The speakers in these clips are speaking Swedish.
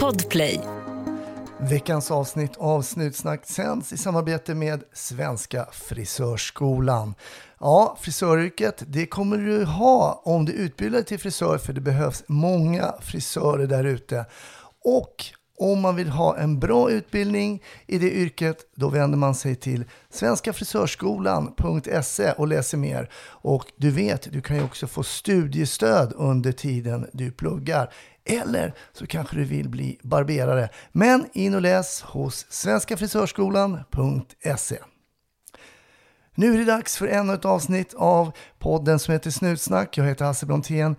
Podplay. Veckans avsnitt av Snutsnack sänds i samarbete med Svenska Frisörskolan. Ja, frisöryrket det kommer du ha om du utbildar dig till frisör för det behövs många frisörer där ute. Och om man vill ha en bra utbildning i det yrket, då vänder man sig till svenskafrisörskolan.se och läser mer. Och du vet, du kan ju också få studiestöd under tiden du pluggar. Eller så kanske du vill bli barberare. Men in och läs hos svenskafrisörskolan.se. Nu är det dags för ännu ett avsnitt av podden som heter Snutsnack. Jag heter Hasse Brontén.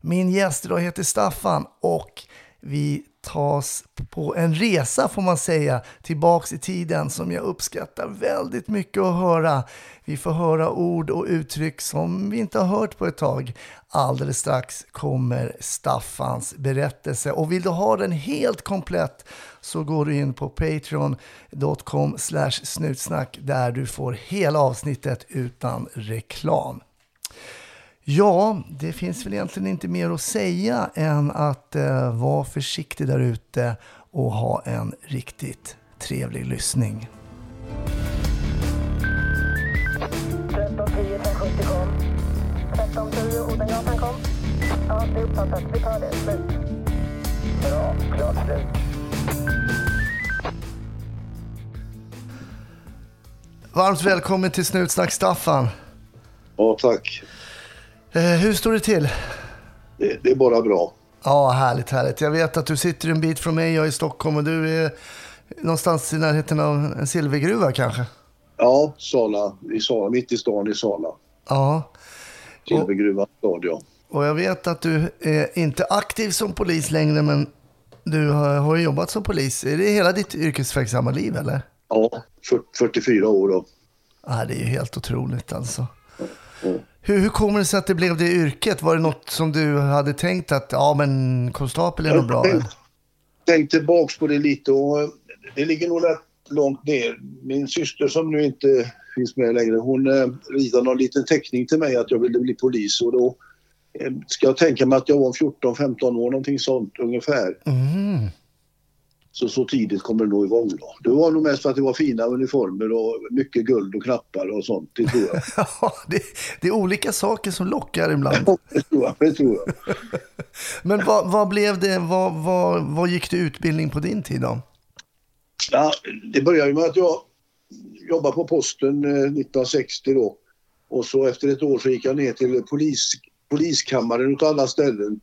Min gäst idag heter Staffan och vi tas på en resa får man säga tillbaks i tiden som jag uppskattar väldigt mycket att höra. Vi får höra ord och uttryck som vi inte har hört på ett tag. Alldeles strax kommer Staffans berättelse och vill du ha den helt komplett så går du in på patreon.com snutsnack där du får hela avsnittet utan reklam. Ja, det finns väl egentligen inte mer att säga än att eh, vara försiktig där ute och ha en riktigt trevlig lyssning. 1310 570 kom. 1310 Odengatan kom. Ja, det är uppfattat. Vi tar det. Slut. Bra. Klart slut. Varmt välkommen till Snutsnack Staffan. Ja, tack. Eh, hur står det till? Det, det är bara bra. Ja, härligt, härligt. Jag vet att du sitter en bit från mig, jag är i Stockholm och du är någonstans i närheten av en silvergruva kanske? Ja, Sala, i Sala, mitt i stan i Sala. Ja. Silvergruvan stad, ja. Och jag vet att du är inte aktiv som polis längre, men du har, har jobbat som polis. Är det hela ditt yrkesverksamma liv eller? Ja, för, 44 år då. Ja, det är ju helt otroligt alltså. Mm. Hur, hur kommer det sig att det blev det yrket? Var det något som du hade tänkt att ja, men konstapel är nog bra? eller? Tänk tillbaks på det lite och det ligger nog rätt långt ner. Min syster som nu inte finns med längre, hon eh, ritade någon liten teckning till mig att jag ville bli polis och då eh, ska jag tänka mig att jag var 14-15 år, någonting sånt ungefär. Mm. Så så tidigt kommer det nog igång då. Det var nog mest för att det var fina uniformer och mycket guld och knappar och sånt, det tror jag. Ja, det, det är olika saker som lockar ibland. Ja, det tror jag. Det tror jag. Men vad, vad blev det? Vad, vad, vad gick det utbildning på din tid då? Ja, det började med att jag jobbade på posten eh, 1960 då. Och så efter ett år så gick jag ner till polis, poliskammaren utav alla ställen.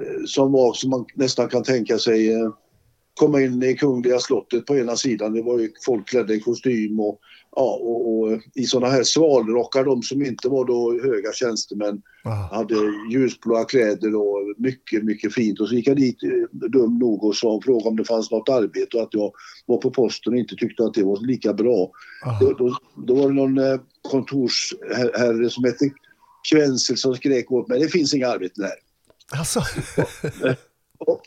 Eh, som var som man nästan kan tänka sig eh, komma in i Kungliga slottet på ena sidan. Det var ju folk klädda i kostym och, ja, och, och i sådana här svalrockar, de som inte var då höga tjänstemän Ah. hade ljusblåa kläder och mycket, mycket fint. Och så gick jag dit eh, dum nog och sa, frågade om det fanns något arbete och att jag var på posten och inte tyckte att det var lika bra. Ah. Då, då, då var det någon eh, kontorsherre som hette Kvensel som skrek åt mig, det finns inga arbeten här. Alltså, Och,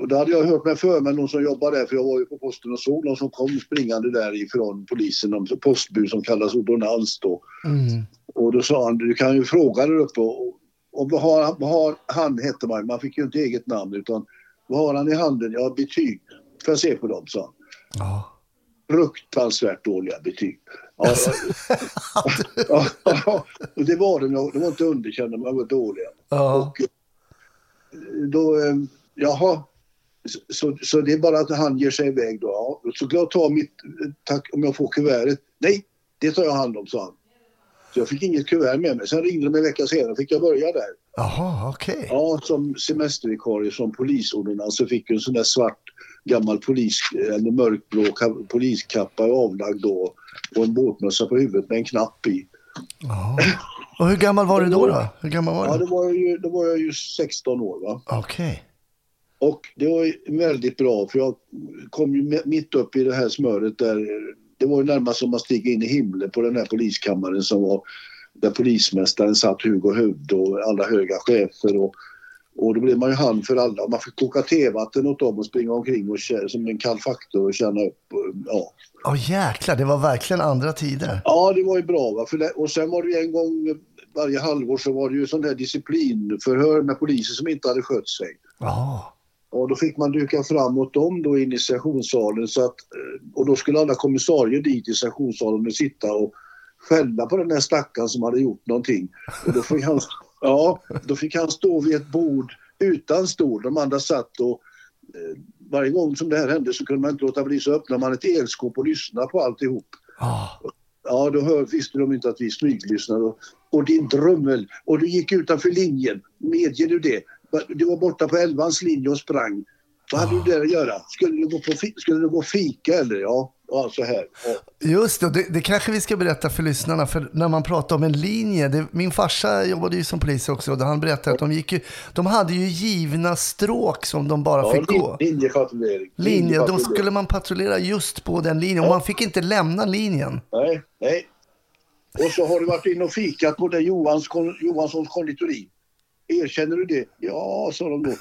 och då hade jag hört mig för med någon som jobbade där, för jag var ju på posten och såg någon som kom springande därifrån polisen, någon postbud som kallas ordonnans då. mm. Och då sa han, du kan ju fråga där uppe och, och vad, har, vad har han, hette man, man fick ju inte eget namn utan vad har han i handen? Ja, betyg. Får jag se på dem, sa han. ja. Fruktansvärt dåliga betyg. Ja, ja, ja, och det var de, de var inte underkända, men de var dåliga. ja. Och eh, då, eh, jaha, så- så, det är bara att han ger sig iväg då. Ja, så ska jag ta mitt, tack om jag får kuvertet. Nej, det tar jag hand om, sa han. Så jag fick inget kuvert med mig. Sen ringde de en vecka senare fick jag börja där. Jaha, okej. Ja, som semestervikarie som polisordonnans så fick jag en sån där svart gammal polis, eller mörkblå ka- poliskappa avlagd då och en båtmössa på huvudet med en knapp i. Ja. Och hur gammal var du då? då? Hur gammal var Ja, du? då var jag ju, då var jag ju 16 år va. Okej. Och det var väldigt bra för jag kom ju mitt upp i det här smöret där det var ju närmast som att stiga in i himlen på den här poliskammaren som var där polismästaren satt Hugo Hövd och alla höga chefer och, och då blev man ju hand för alla. Man fick koka tevatten åt dem och springa omkring och kä- som en kall faktor och känna upp. Ja, Åh jäklar, det var verkligen andra tider. ja det var ju bra. Va? Det, och sen var det ju en gång varje halvår så var det ju sån där disciplinförhör med poliser som inte hade skött sig. Ja. Och då fick man duka fram mot dem då in i sessionssalen så att, eh, och då skulle alla kommissarier dit i sessionssalen och sitta och skälla på den där stackaren som hade gjort någonting. Och då fick han, ja, då fick han stå vid ett bord utan stol. De andra satt och eh, varje gång som det här hände så kunde man inte låta bli så öppnade man ett elskåp och lyssnade på alltihop. Ja. Ja, då hör, visste de inte att vi smyglyssnade. Och, och din drummel, och du gick utanför linjen. Medger du det? Du var borta på elvans linje och sprang. Vad hade du där att göra? Skulle du gå, på, fi- skulle du gå fika eller? Ja, ja så här. Ja. Just det, det, det kanske vi ska berätta för lyssnarna. För när man pratar om en linje, det, min farsa jobbade ju som polis också och han berättade att de, gick ju, de hade ju givna stråk som de bara Ja, fick gå. lin- linjepatrullering. Linje, då skulle man patrullera just på den linjen och man fick inte lämna linjen. Nej, nej. Och så har du varit inne och fikat på den Johans, Johanssons konditori. Erkänner du det? Ja, sa de då.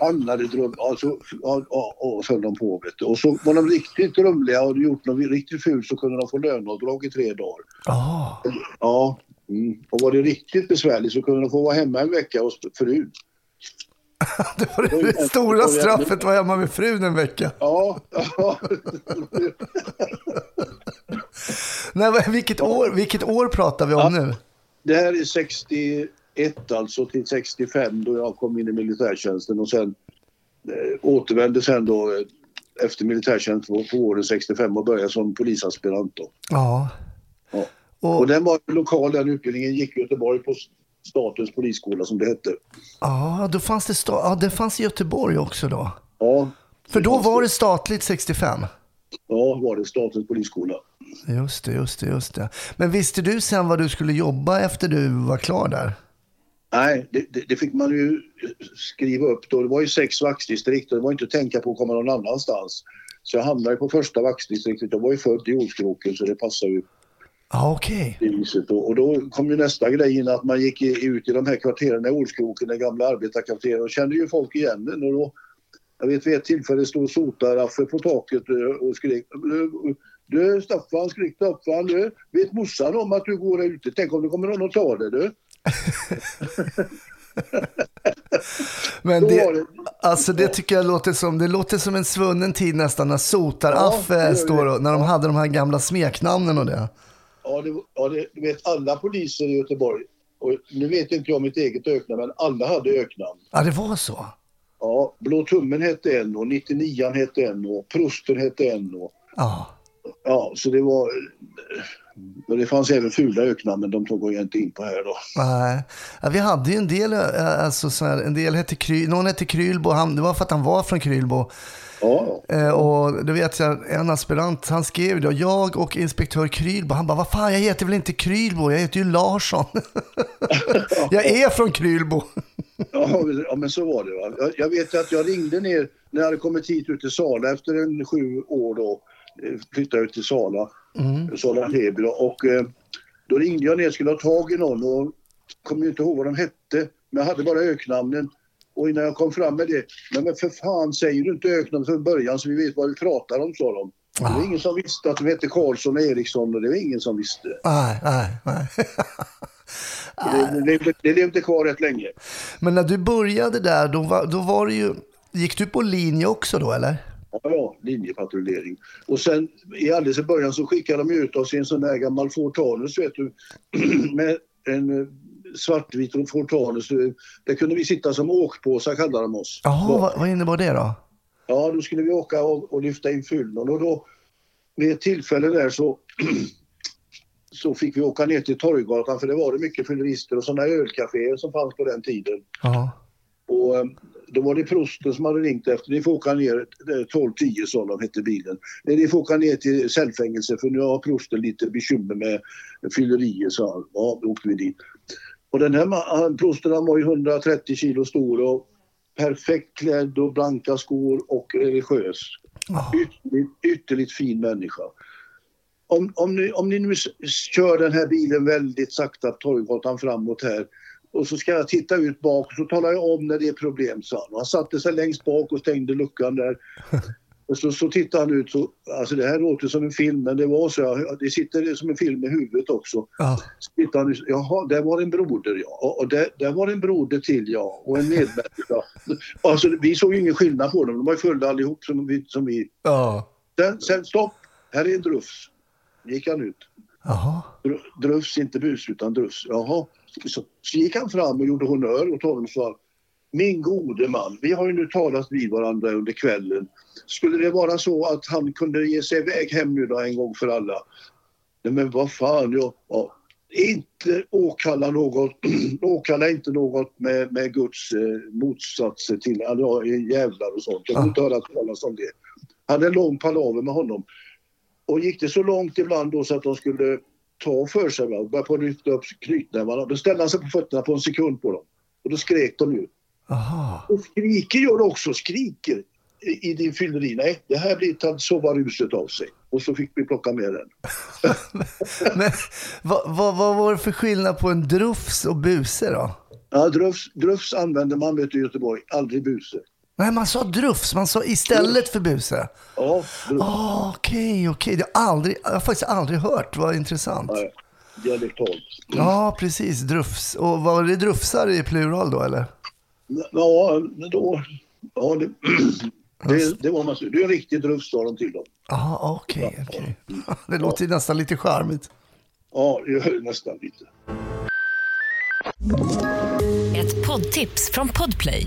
Bannade dröm. Ja, så, ja, ja, ja, så höll de på. Vet du. Och så var de riktigt rumliga och gjort något riktigt fult så kunde de få löneavdrag i tre dagar. Ja, Ja, mm. och var det riktigt besvärligt så kunde de få vara hemma en vecka hos frun. det var det, det stora straffet var hemma med frun en vecka. Ja, ja. Nej, vilket, år, vilket år pratar vi om nu? Det här är 61 alltså till 65 då jag kom in i militärtjänsten och sen eh, återvände sen då eh, efter militärtjänst på, på åren 65 och började som polisaspirant då. Ja. Ja. Och, Och den var lokal den utbildningen, gick i Göteborg på Statens polisskola som det hette. ja, då fanns det, sta- ja, det fanns i Göteborg också då. Ja, För då var det statligt 65. ja var det Statens polisskola. Just det, just det, just det. Men visste du sen vad du skulle jobba efter du var klar där? Nej, det, det, det fick man ju skriva upp då. Det var ju sex vaktdistrikt och det var inte att tänka på att komma någon annanstans. Så jag hamnade på första vaktdistriktet. Jag var ju född i Olskroken så det passade ju okej. det viset. Och, då kom ju nästa grej in att man gick ut i de här kvarteren i Olskroken, den gamla arbetarkvarteren och kände ju folk igen den. Och då, jag vet vid ett tillfälle stod Sota-Raffe på taket eh, och skrek "Du, Du Staffan, skrek Staffan, du, vet morsan om att du går där ute? Tänk om det kommer någon och tar dig du? Men det, alltså det tycker jag låter som, det låter som en svunnen tid nästan när Sotar-Affe Ja, står och, när de hade de här gamla smeknamnen och det. Ja, det, ja det, du vet alla poliser i Göteborg, och nu vet inte jag mitt eget öknamn, men alla hade öknamn. Ja, det var så. Ja, Blå tummen hette en och 99 hette en och Prosten hette en och Ja. Ja, så det var... Men det fanns även fula öknamn, men de tog jag inte in på här då. Nej. Ja, vi hade ju en del, eh, alltså så här, en del hette Kry, någon hette Krylbo, han, det var för att han var från Krylbo. Ja, Eh, och det vet jag, en aspirant, han skrev då, jag och inspektör Krylbo, han bara, vad fan jag heter väl inte Krylbo, jag heter ju Larsson. jag är från Krylbo. ja, ja men så var det. Va? Jag, jag vet att jag ringde ner när jag hade kommit hit ut till Sala efter en sju år då. eh, Flyttade ut till Sala, Sala Heby då, och eh, då ringde jag ner och skulle ha tag i någon och kom inte ihåg vad de hette. Men jag hade bara öknamnen. Och innan jag kom fram med det, men, men för fan säger du inte öknamn från början så vi vet vad vi pratar om, sa de. Det var ingen som visste att de hette Karlsson och Eriksson och det var ingen som visste. Nej, nej, nej. Det, det, levde, det levde kvar rätt länge. Men när du började där, då var, då var det ju, gick du på linje också då eller? Ja, linjepatrullering. Och sen i alldeles i början så skickade de ut oss i en sån där gammal Ford Taunus, vet du, med en eh, svartvit Ford Taunus. Där kunde vi sitta som åkpåsar kallade de oss. Jaha, vad, vad innebar det då? Ja, då skulle vi åka och, och lyfta in fyllon och då vid ett tillfälle där så så fick vi åka ner till Torggatan för det var det mycket fyllerister och sådana ölcaféer som fanns på den tiden. Ja. Och eh, då var det prosten som hade ringt efter. Ni får åka ner, eh, 1210 sa de hette bilen. Nej, Ni får åka ner till cellfängelse för nu har prosten lite bekymmer med fyllerier sa han. Ja, då åkte vi dit. Och den här han, prosten han var ju 130 kilo stor och perfekt klädd och blanka skor och religiös. Ja. Ytterligt, ytterligt fin människa. Om, om, ni, om ni nu kör den här bilen väldigt sakta på Torggatan framåt här och så ska jag titta ut bak och så talar jag om när det är problem, sa han. Han satte sig längst bak och stängde luckan där. Och så, så tittar han ut, så, alltså det här låter som en film, men det var så, ja, det sitter som en film i huvudet också. Ja. Så tittar han ut, jaha, där var en broder ja, och, och där, där var en broder till ja, och en medmänniska. alltså vi såg ju ingen skillnad på dem, de var ju fulla allihop som vi. Som vi. Ja. Sen, sen stopp, här är en drufs. gick han ut. Jaha. Dr- Drufs, inte bus utan drufs. Jaha. Så, så gick han fram och gjorde honör åt honom och sa Min gode man, vi har ju nu talat vid varandra under kvällen. Skulle det vara så att han kunde ge sig iväg hem nu då en gång för alla? Nej men vad fan, jag, ja, inte åkalla något, åkalla inte något med, med Guds eh, motsatser till, ja, jävlar och sånt. Jag vill inte höra talas om det. Hade en lång palaver med honom. Och gick det så långt ibland då så att de skulle ta för sig va, och börja på att lyfta upp knytnävarna. Då ställde han sig på fötterna på en sekund på dem. Och då skrek de ju. Jaha. Och skriker gör du också, skriker i, din fylleri. Nej, det här blir att sova ruset av sig. Och så fick vi plocka med den. Men vad, vad, vad var det för skillnad på en drufs och buse då? Ja, drufs, drufs använder man vet du, i Göteborg, aldrig buse. Nej, man sa drufs. Man sa istället för buse. Ja, drufs. Ah, Okej, okej. Det har jag aldrig, jag har faktiskt aldrig hört. Vad intressant. Nej, dialektalt. Ja, precis. Drufs. Och var det drufsar i plural då, eller? Ja, då... Ja, det, det, det var man Det är en riktig drufs sa de till dem. Ja, okej. okej. Det låter nästan lite charmigt. Ja, det gör det nästan lite. Ett poddtips från Podplay.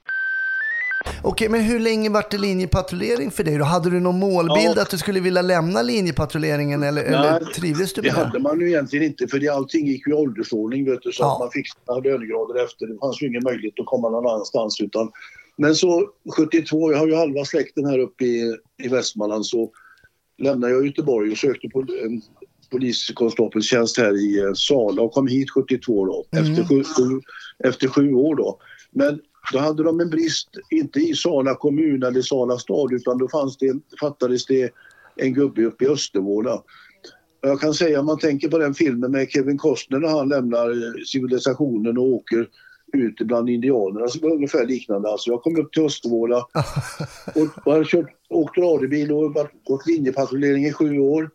Okej, men hur länge vart det linjepatrullering för dig då? Hade du någon målbild Ja. att du skulle vilja lämna linjepatrulleringen eller, eller trivdes du det med det? hade man ju egentligen inte för det, allting gick ju i åldersordning vet du, så Ja. att man fick sina lönegrader efter. Det fanns ju ingen möjlighet att komma någon annanstans utan men så 72, jag har ju halva släkten här uppe i, i Västmanland så lämnade jag Göteborg och sökte på en poliskonstapelstjänst här i Sala och kom hit 72 då, efter, sju, sju, efter sju år då. Men då hade de en brist, inte i Sala kommun eller Sala stad utan då fanns det, fattades det en gubbe uppe i Östervåla. Jag kan säga om man tänker på den filmen med Kevin Costner när han lämnar eh, civilisationen och åker ut bland indianerna så var det ungefär liknande. Alltså jag kom upp till Östervåla och, och hade kört, åkt radiobil och varit- gått linjepatrullering i sju år.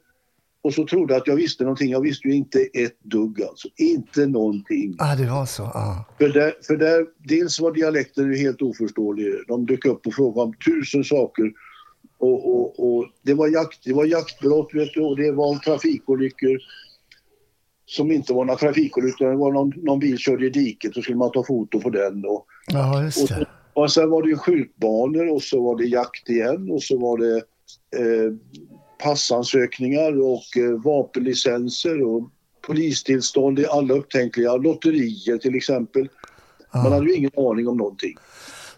Och så trodde att jag visste någonting. Jag visste ju inte ett dugg alltså. Inte någonting. Ah, det var så. Ah. För där, för där, dels var dialekten ju helt oförståelig. De dök upp och frågade om tusen saker. Och, och, och det, var jakt, det var jaktbrott vet du, och det var trafikolyckor som inte var några trafikolyckor. Det var någon, någon bil körde i diket så skulle man ta foto på den. Och, Ja, just och, det. och sen var det ju skjutbanor och så var det jakt igen och så var det eh, passansökningar och eh, vapenlicenser och polistillstånd i alla upptänkliga lotterier till exempel. Man hade ju ingen aning om någonting.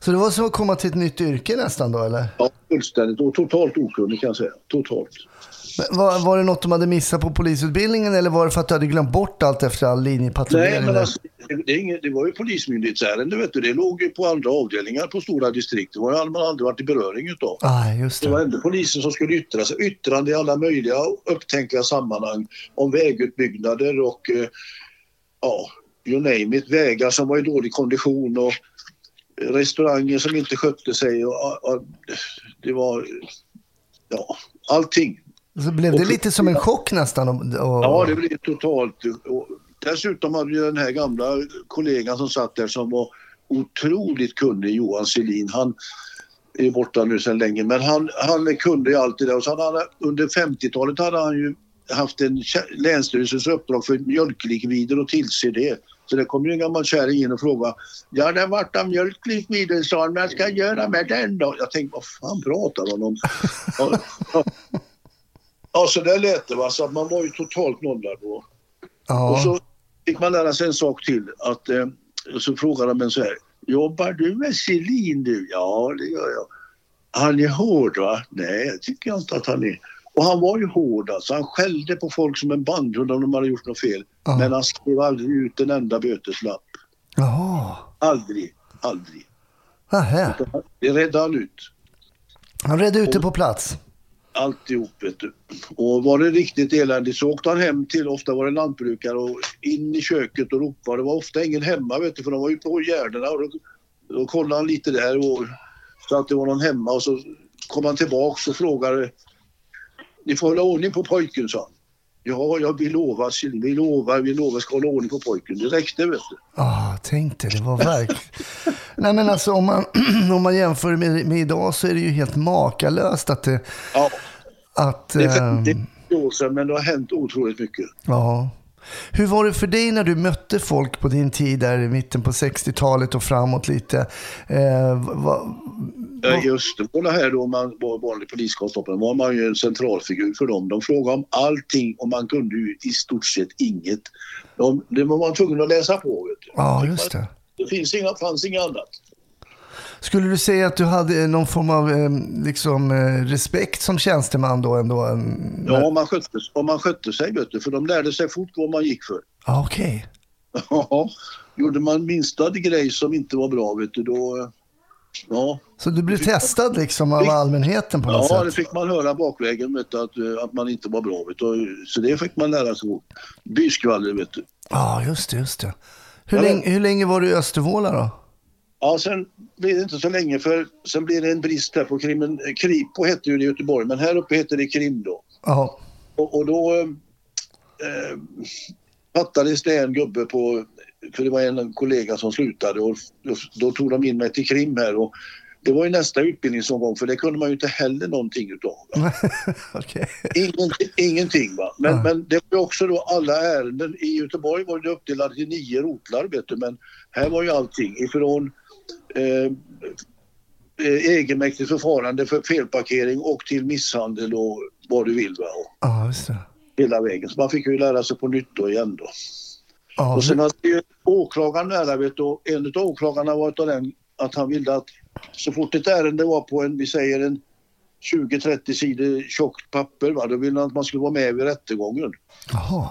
Så det var som att komma till ett nytt yrke nästan då, eller? Ja, fullständigt och totalt okunnig kan jag säga. Totalt. Men Var, var det något de hade missat på polisutbildningen eller var det för att du hade glömt bort allt efter all linjepatrullering? Nej, men alltså, det, inget, det var ju polismyndighetsärende vet du. Det låg ju på andra avdelningar på stora distrikt. Det var man aldrig varit i beröring utav. Ah, just Det var det. ändå polisen som skulle yttra sig. Yttrande i alla möjliga upptänkliga sammanhang om vägutbyggnader och eh, ja, you name it. Vägar som var i dålig kondition och restauranger som inte skötte sig. Och, och, det var ja, allting. Så blev det och- lite som en chock nästan? Och, Ja, det blev totalt. Dessutom hade vi den här gamla kollegan som satt där som var otroligt kunnig, Johan Selin. Han är borta nu sedan länge, men han, han kunde ju allt det där. Och så hade under 50-talet hade han ju haft en länsstyrelsens uppdrag för mjölklikvider och tillse det. Så det kom ju en gammal kärring in och frågade Ja, det vart av mjölklikviden sa han, men vad ska jag göra med den då? Jag tänkte, vad fan pratar han om? ja, så där lät det va, så att man var ju totalt nollad då. ja. Och så fick man lära sig en sak till. Att, eh, och så frågade de en så här. Jobbar du med Selin du? Ja, det gör jag. Han är hård va? Nej, det tycker jag inte att han är. Och han var ju hård alltså. Han skällde på folk som en bandhund om de hade gjort något fel. Ja. Men han skrev aldrig ut en enda böteslapp. Jaha. Aldrig, aldrig. Nähä. Det räddade han ut. Han redde ut det på plats. Alltihop vet du. Och var det riktigt eländigt så åkte han hem till, ofta var det lantbrukare och in i köket och ropade. Det var ofta ingen hemma vet du för de var ju på gärdena och då, då kollade han lite där och så att det var någon hemma och så kom han tillbaks och frågade Ni får hålla ordning på pojken sa han. Ja, jag vill lova, vi lovar, vi lovar, ska hålla ordning på pojken. Det räckte vet du. Ah, tänk dig, det var verkligen... Nej men alltså om man, om man jämför med, med idag så är det ju helt makalöst att det... Ja, Att, det är ehm, 50 år sedan men det har hänt otroligt mycket. ja. Hur var det för dig när du mötte folk på din tid där i mitten på 60-talet och framåt lite? Eh, va, Eh, I Östervåla här då, man var vanlig poliskonstapel, var man ju en centralfigur för dem. De frågade om allting och man kunde ju i stort sett inget. De, det var man tvungen att läsa på. Vet du. ja, just det. Det finns inga, fanns inget annat. Skulle du säga att du hade någon form av eh, liksom, eh, respekt som tjänsteman då ändå? Ja, om man skötte, om man skötte sig, vet du, för de lärde sig fort vad man gick för. Okej. Ja, Gjorde man minsta grej som inte var bra, vet du, då... eh, Ja, Så du blev testad liksom av allmänheten på något ja det sätt? fick man höra bakvägen, vet du, att, eh, att man inte var bra. Vet du. Så det fick man lära sig. Byskvaller, vet du. Ja, just det. Just det. Hur, Ja, länge, hur länge var du i Östervåla då? Ja, sen blir det inte så länge för sen blir det en brist här på krimmen. Kripo hette ju det i Göteborg, men här uppe heter det krim då. Ja, Och, och då eh, fattades det en gubbe på, för det var en kollega som slutade och då, då tog de in mig till krim här och det var ju nästa utbildningsomgång för det kunde man ju inte heller någonting utav. Okej. Ingenting, ingenting va. Men, Ja. men det var ju också då alla ärenden. I Göteborg var det uppdelat i nio rotlar vet du. Men här var ju allting ifrån eh, eh, egenmäktigt förfarande för felparkering och till misshandel och vad du vill va. Och just det. hela vägen. Så man fick ju lära sig på nytt då igen då. Ja, Och sen hade ju åklagaren nära vet du, och en av åklagarna var utav den att han ville att så fort ett ärende var på en, vi säger en 20-30 sidor tjockt papper, va, då ville han att man skulle vara med vid rättegången. Jaha.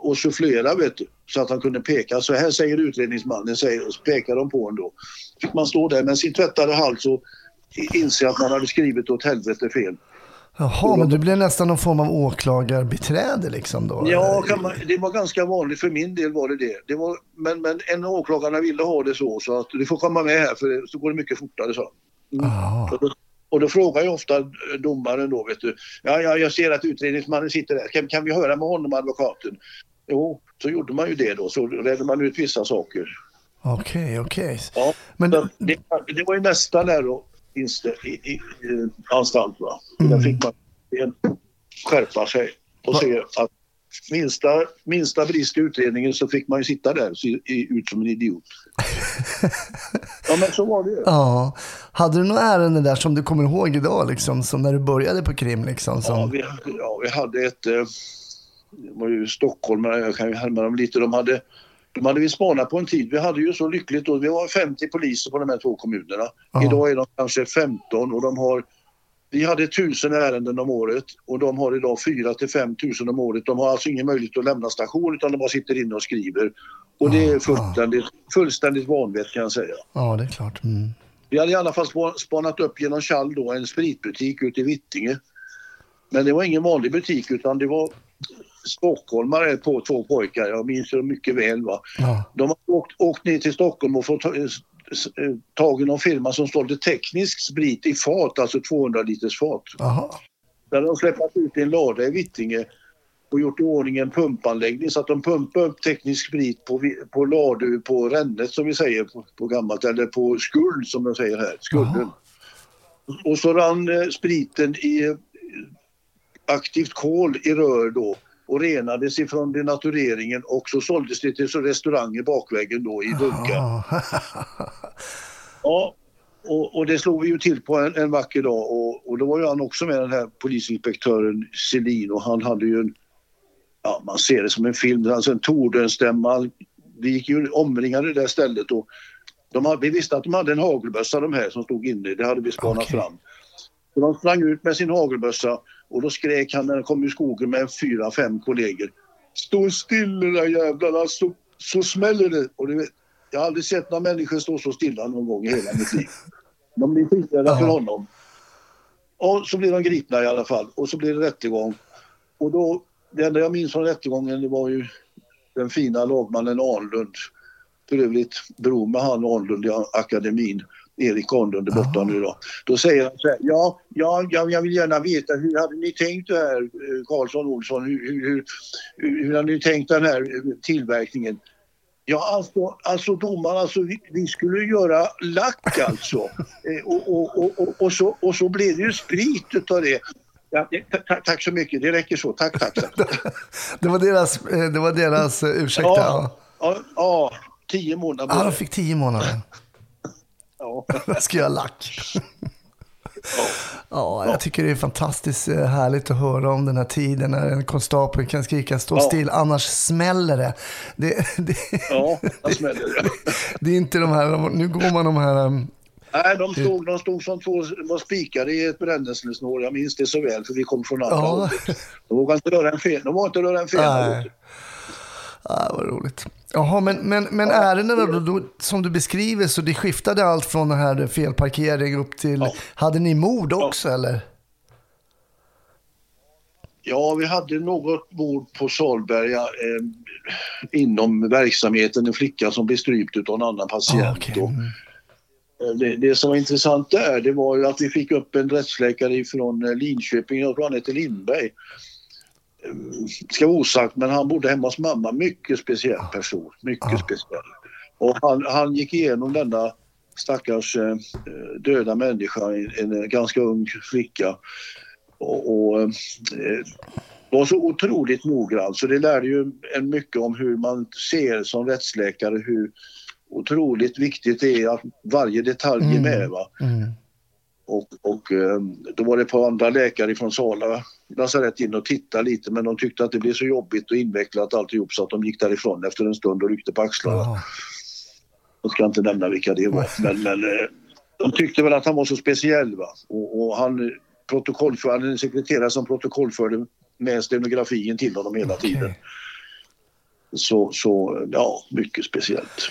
Och sufflera vet du, så att han kunde peka. Så här säger utredningsmannen, säger, och så pekar de på en då. Fick man stå där med sin tvättade hals och inse att man hade skrivit åt helvete fel. Jaha, men du blev nästan någon form av åklagarbiträde liksom då? Ja, man, det var ganska vanligt för min del var det det. det var, men, men en av åklagarna ville ha det så, så att du får komma med här för så går det mycket fortare så. Och då, och då frågar ju ofta domaren då, vet du, ja, ja jag ser att utredningsmannen sitter där, kan, kan vi höra med honom advokaten? Jo, så gjorde man ju det då, så redde man ut vissa saker. Okej, okej. Ja, Men det, det var ju nästa där då, i, i, i anstalt va. Där fick man skärpa sig och Va- se att minsta, minsta brist i utredningen så fick man ju sitta där och se i- ut som en idiot. ja men så var det ju. Ja. Hade du några ärenden där som du kommer ihåg idag, liksom, som när du började på krim? Liksom, som... Ja, vi, ja, vi hade ett... Eh, det var ju Stockholm, men jag kan ju härma dem lite. De hade, de hade vi spanat på en tid. Vi hade ju så lyckligt då. Vi var 50 poliser på de här två kommunerna. Ja. Idag är de kanske 15 och de har... Vi hade 1000 ärenden om året och de har idag 4 till 5 000 om året. De har alltså ingen möjlighet att lämna station utan de bara sitter inne och skriver. Och det är fullständigt, fullständigt vanvett kan jag säga. Ja, det är klart. Mm. Vi hade i alla fall spa- spanat upp genom Chall då en spritbutik ute i Vittinge. Men det var ingen vanlig butik utan det var stockholmare på två pojkar. Jag minns det mycket väl. Va? Ja. De har åkt, åkt ner till Stockholm och fått s- eh, tag i någon firma som sålde teknisk sprit i fat, alltså 200 liters fat. Jaha. Där de släppt ut i en lada i Vittinge och gjort i ordning en pumpanläggning så att de pumpar upp teknisk sprit på, på ladu, på rännet som vi säger på, på gammalt, eller på skuld som de säger här, skulden. Och så rann eh, spriten i eh, aktivt kol i rör då och renades ifrån denatureringen och så såldes det till restauranger bakvägen då i dunkar. Ja. Och, och det slog vi ju till på en, en vacker dag och, och då var ju han också med den här polisinspektören Selin och han hade ju en, ja man ser det som en film, alltså en Tordenstämma. Vi gick ju omringade det där stället och de hade, vi visste att de hade en hagelbössa de här som stod inne, det hade vi spanat Okej. fram. Så de sprang ut med sin hagelbössa och då skrek han när han kom ur skogen med fyra, fem kollegor. Stå still era jävlarna så, så smäller det. Och du vet, jag har aldrig sett några människor stå så stilla någon gång i hela mitt liv. De blir skiträdda för honom. Och så blir de gripna i alla fall och så blir det rättegång. Och då, det enda jag minns från rättegången det var ju den fina lagmannen Arnlund. För övrigt bror med han Arnlund i akademin. Erik Arnlund är borta nu då. Då säger han så här, ja, ja, ja, jag vill gärna veta hur hade ni tänkt det här eh, Karlsson Olsson, hur, hur, hur, hur, hade ni tänkt den här eh, tillverkningen? Ja, alltså, alltså domaren, alltså, vi, vi skulle göra lack alltså. Eh, och, och, och, och, och, så, och så blev det ju sprit utav det. Ja, ta- tack så mycket, det räcker så. Tack, tack. tack. Det var deras, eh, det var deras eh, ursäkt. Ja. Ja, ja, ja, tio månader. Ja, de fick tio månader. Ja. Jag ska göra lack. Ja, jag tycker det är fantastiskt eh, härligt att höra om den här tiden när en konstapel kan skrika stå Ja. still, annars smäller det. Det, det, Ja, det smäller det. det är inte de här, nu går man de här, um, Nej, de stod, de stod som två var spikade i ett brännässlesnår. Jag minns det så väl för vi kom från andra Ja. hållet. De vågade inte röra en fen. De vågade inte röra en fena. Nej. ah, vad roligt. Jaha, men, men, men ärendena då, då, som du beskriver, så det skiftade allt från den här felparkering upp till, Ja. hade ni mord också eller? Ja, vi hade något mord på Salberga eh, inom verksamheten. En flicka som blev strypt av en annan patient. Ah. Och, Mm. eh, det, det som var intressant där det var ju att vi fick upp en rättsläkare från eh, Linköping, jag tror han heter Lindberg. Eh, Ska vara osagt, men han bodde hemma hos mamma. Mycket speciell person. Mycket Ah. speciell. Och han, han gick igenom denna stackars eh, döda människa, en, en ganska ung flicka. Och, och eh, var så otroligt noggrann så det lärde ju en mycket om hur man ser som rättsläkare hur otroligt viktigt det är att varje detalj är Mm. med. Va? Mm. Och, och eh, då var det ett par andra läkare från Sala lasarett in och tittade lite men de tyckte att det blev så jobbigt och invecklat alltihop så att de gick därifrån efter en stund och ryckte på axlarna. Jag ska inte nämna vilka det var. Men, men eh, de tyckte väl att han var så speciell. Va? Och, och han protokollförde, han är en sekreterare som protokollförde med stenografin till honom hela Okej. tiden. Så, så ja, mycket speciellt.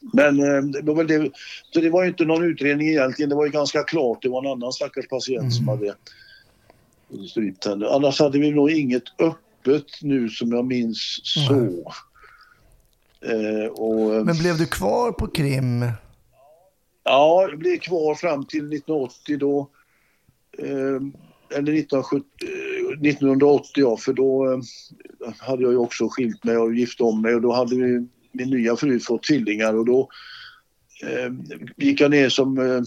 Men eh, det var det, så det var ju inte någon utredning egentligen. Det var ju ganska klart. Det var en annan stackars patient som hade strypt henne. Annars hade vi nog inget öppet nu som jag minns så. Eh, och, Men blev du kvar på krim? Ja, jag blev kvar fram till 1980 då. Eh, eller 1970, eh, 1980 ja, för då eh, hade jag ju också skilt mig och gift om mig och då hade vi, min nya fru fått tvillingar och då eh, gick jag ner som, eh,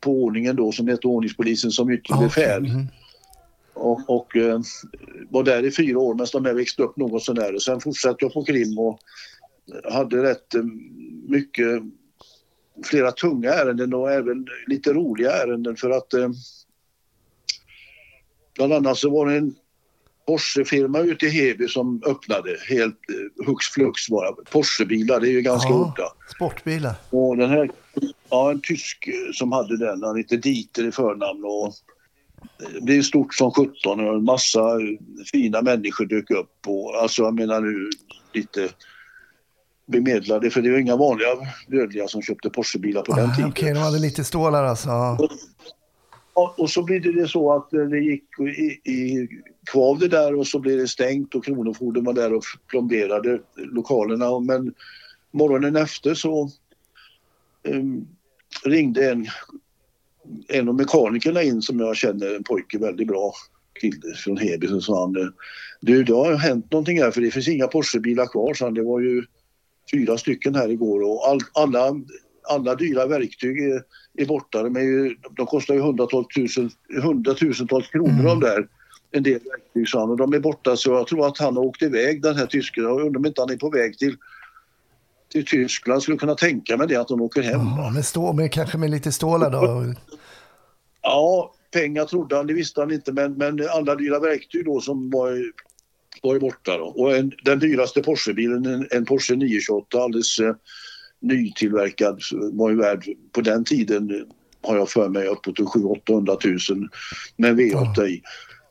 på ordningen då som hette ordningspolisen som yttre Ja, befäl. Mhm. Och, och eh, var där i fyra år medan de här växte upp något sådär. Och sen fortsatte jag på krim och hade rätt eh, mycket, flera tunga ärenden och även lite roliga ärenden för att eh, bland annat så var det en Porsche-firma ute i Heby som öppnade helt eh, hux flux bara. Porsche-bilar, det är ju ganska Ja. udda. Sportbilar? Och den här, ja en tysk eh, som hade den, han hette Dieter i förnamn och eh, det blev stort som 17 och en massa fina människor dök upp och alltså jag menar nu lite bemedlade för det var inga vanliga dödliga som köpte Porschebilar på den Ah, tiden. Okej, de hade lite stålar alltså. Och, så blev det så att eh, det gick i, i kvav det där och så blev det stängt och Kronofogden var där och plomberade lokalerna. Men morgonen efter så um, ringde en, en av mekanikerna in som jag känner, en pojke väldigt bra kille från Heby. Så sa han, eh, du det har hänt någonting här för det finns inga Porschebilar kvar. Så han, det var ju fyra stycken här igår och all, alla, alla dyra verktyg är, är borta. De, är ju, de kostar ju hundratals tusen, hundratusentals kronor de där. En del verktyg sa han och de är borta så jag tror att han har åkt iväg den här tysken. Jag undrar om inte han är på väg till, till Tyskland. Skulle kunna tänka mig det att de åker hem. Ja, med stå, med, kanske med lite stålar då. Ja, pengar trodde han, det visste han inte men, men alla dyra verktyg då som var, var borta då. Och en, den dyraste Porschebilen, en, en Porsche 928 alldeles eh, nytillverkad, var ju värd på den tiden har jag för mig uppåt 700 000 med V8 i.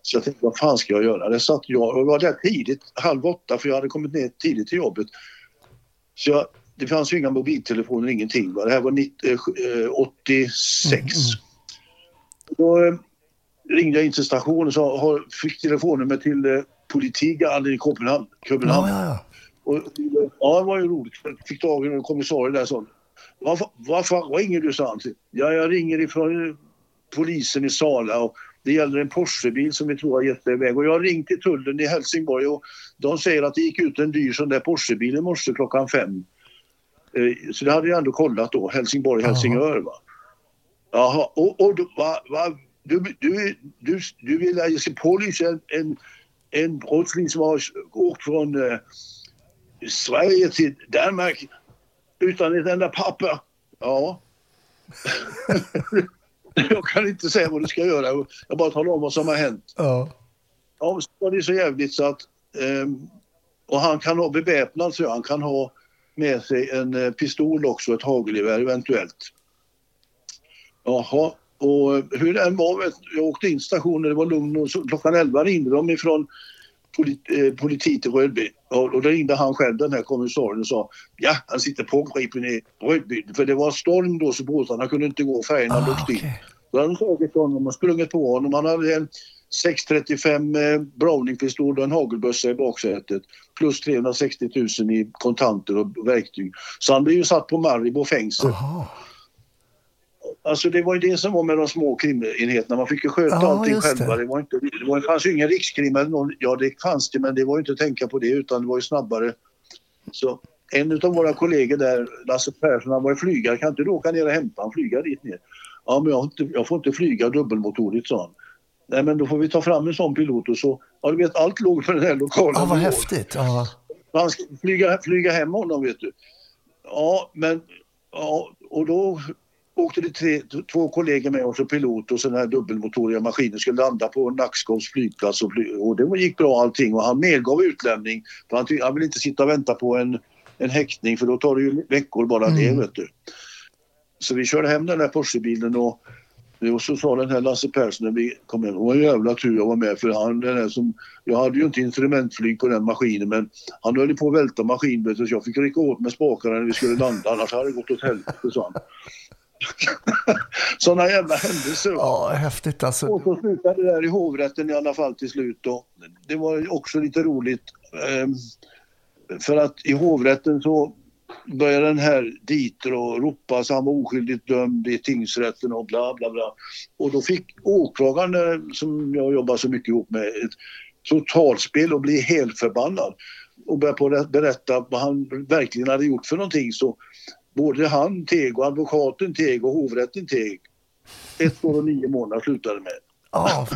Så jag tänkte, vad fan ska jag göra? Det satt jag, och var där tidigt, halv åtta, för jag hade kommit ner tidigt till jobbet. Så jag, det fanns ju inga mobiltelefoner, ingenting. Va? Det här var 90, eh, 86. Då eh, ringde jag in till stationen och sa, har, fick telefonnummer till eh, Politigaden i Köpenhamn. Köpenhamn. Ja, ja, ja. Och, ja, det var ju roligt. Jag fick tag i en kommissarie där som vad, fa- vad fan ringer du, sa han. Ja, jag ringer ifrån polisen i Sala och det gäller en Porschebil som vi tror har gett sig iväg. Och jag har ringt till tullen i Helsingborg och de säger att det gick ut en dyr sån där Porschebil i morse klockan fem. Eh, Så det hade jag ändå kollat då, Helsingborg, Helsingör. Va? Jaha, och, och du, va, va, du, du, du, du vill jag ska pålysa en, en, en brottsling som har åkt från eh, Sverige till Danmark utan ett enda papper. Ja. jag kan inte säga vad du ska göra. Jag bara talar om vad som har hänt. ja. Ja, så var det så jävligt så att... ehm, och han kan ha beväpnad så han kan ha med sig en eh, pistol också, ett hagelgevär eventuellt. Jaha, och hur det än var, jag åkte in stationen, det var lugn och så, klockan 11 ringde de ifrån polit, eh, politi till Rödby. Och, då ringde han själv, den här kommissarien och sa ja, han sitter pågripen i Rödby. För det var storm då så båtarna kunde inte gå, färjorna Ah, låg still. okej. Då hade de tagit honom och sprungit på honom. Han hade en 635 eh, Browningpistol och en hagelbössa i baksätet. Plus 360 000 i kontanter och verktyg. Så han blev ju satt på Maribor fängelse. Jaha. Alltså det var ju det som var med de små krimenheterna. Man fick ju sköta Ja, allting själva. det. Var inte, det, var, det fanns ju ingen rikskrim eller någon. Ja, det fanns det, men det var ju inte att tänka på det utan det var ju snabbare. Så en av våra kollegor där, Lasse Persson, han var ju flygare. Kan inte du åka ner och hämta han flyga dit ner? Ja, men jag, inte, jag får inte flyga dubbelmotorigt, sa han. Nej, men då får vi ta fram en sån pilot och så, ja du vet, allt låg på den här lokala Ja, vad häftigt. Ja. Han ska flyga, flyga hem honom vet du. Ja, men ja, och då åkte det tre, två kollegor med oss och pilot och sådana här dubbelmotoriga maskiner skulle landa på Nackskovs flygplats och, fly, och det gick bra allting och han medgav utlämning för han, han vill inte sitta och vänta på en, en häktning för då tar det ju veckor bara det vet du. Så vi körde hem den där Porschebilen och och så sa den här Lasse Persson när vi kom hem, det var en jävla tur jag var med för han den här som, jag hade ju inte instrumentflyg på den maskinen men han höll på att välta maskinen så jag fick rycka åt med spakarna när vi skulle landa annars hade det gått åt helvete sa han. Sådana jävla händelser. ja, häftigt alltså. Och så slutade det där i hovrätten i alla fall till slut. Då. Det var också lite roligt. ehm, för att i hovrätten så började den här Dieter ropa så han var oskyldigt dömd i tingsrätten och bla bla bla. Och då fick åklagaren, eh, som jag jobbar så mycket ihop med, ett totalspel och bli helt förbannad. Och började på att berätta vad han verkligen hade gjort för någonting. Så både han teg och advokaten teg och hovrätten teg. Ett år och nio månader slutade med. Ja,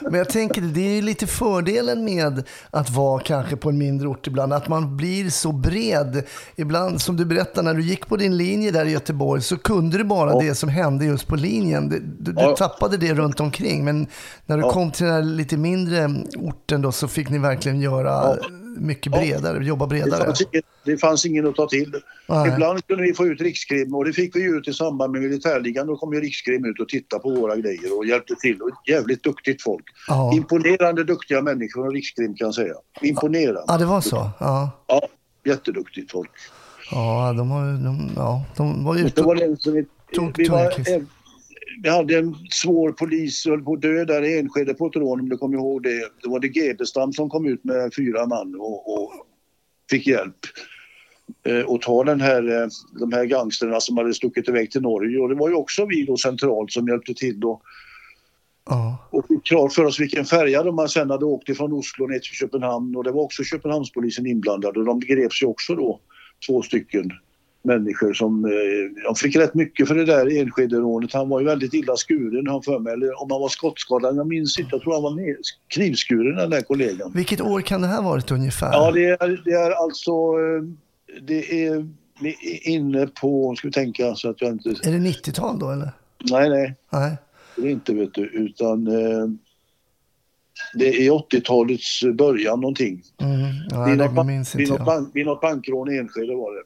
men jag tänker det är lite fördelen med att vara kanske på en mindre ort ibland, att man blir så bred. Ibland, som du berättade, när du gick på din linje där i Göteborg så kunde du bara det som hände just på linjen. Du, du, Ja. tappade det runt omkring, men när du Ja. kom till den här lite mindre orten då så fick ni verkligen göra Ja. Mycket bredare, jobba Det bredare. fanns, ingen, det fanns ingen att ta till. Nej. Ibland kunde vi få ut rikskrim och det fick vi ut i samband med militärligan. Då kom ju rikskrim ut och tittade på våra grejer och hjälpte till. Och jävligt duktigt folk. Ja. Imponerande duktiga människor och rikskrim kan jag säga. Imponerande. Ja, det var så. Ja, Ja, jätteduktigt folk. ja de, har, de, ja, de var Det ute var och... den som vi, Tog vi, var, vi hade en svår polis höll på att dö där i Enskede på ett rån om du kommer ihåg det. Det var det Gebestam som kom ut med fyra man och, och fick hjälp. Eh, och ta den här, eh, de här gangsterna som hade stuckit iväg till Norge. Och det var ju också vi då centralt som hjälpte till då. Ja. Och fick klart för oss vilken färja de man sen hade åkt ifrån Oslo ner till Köpenhamn. Och det var också Köpenhamnspolisen inblandad och de greps ju också då, två stycken människor som... Eh, de fick rätt mycket för det där Enskede-rånet. Han var ju väldigt illa skuren, har jag för mig. Eller om han var skottskadad, jag minns inte. Jag tror han var knivskuren den där kollegan. Vilket år kan det här varit ungefär? Ja, det är, det är alltså... eh, Det är inne på, ska vi tänka så att jag inte... Är det 90-tal då eller? Nej, nej. Nej. Det är inte vet du, utan eh, det är 80-talets början någonting. Mm. Ja, vid, något, vid, något jag. vid något bankrån i Enskede var det.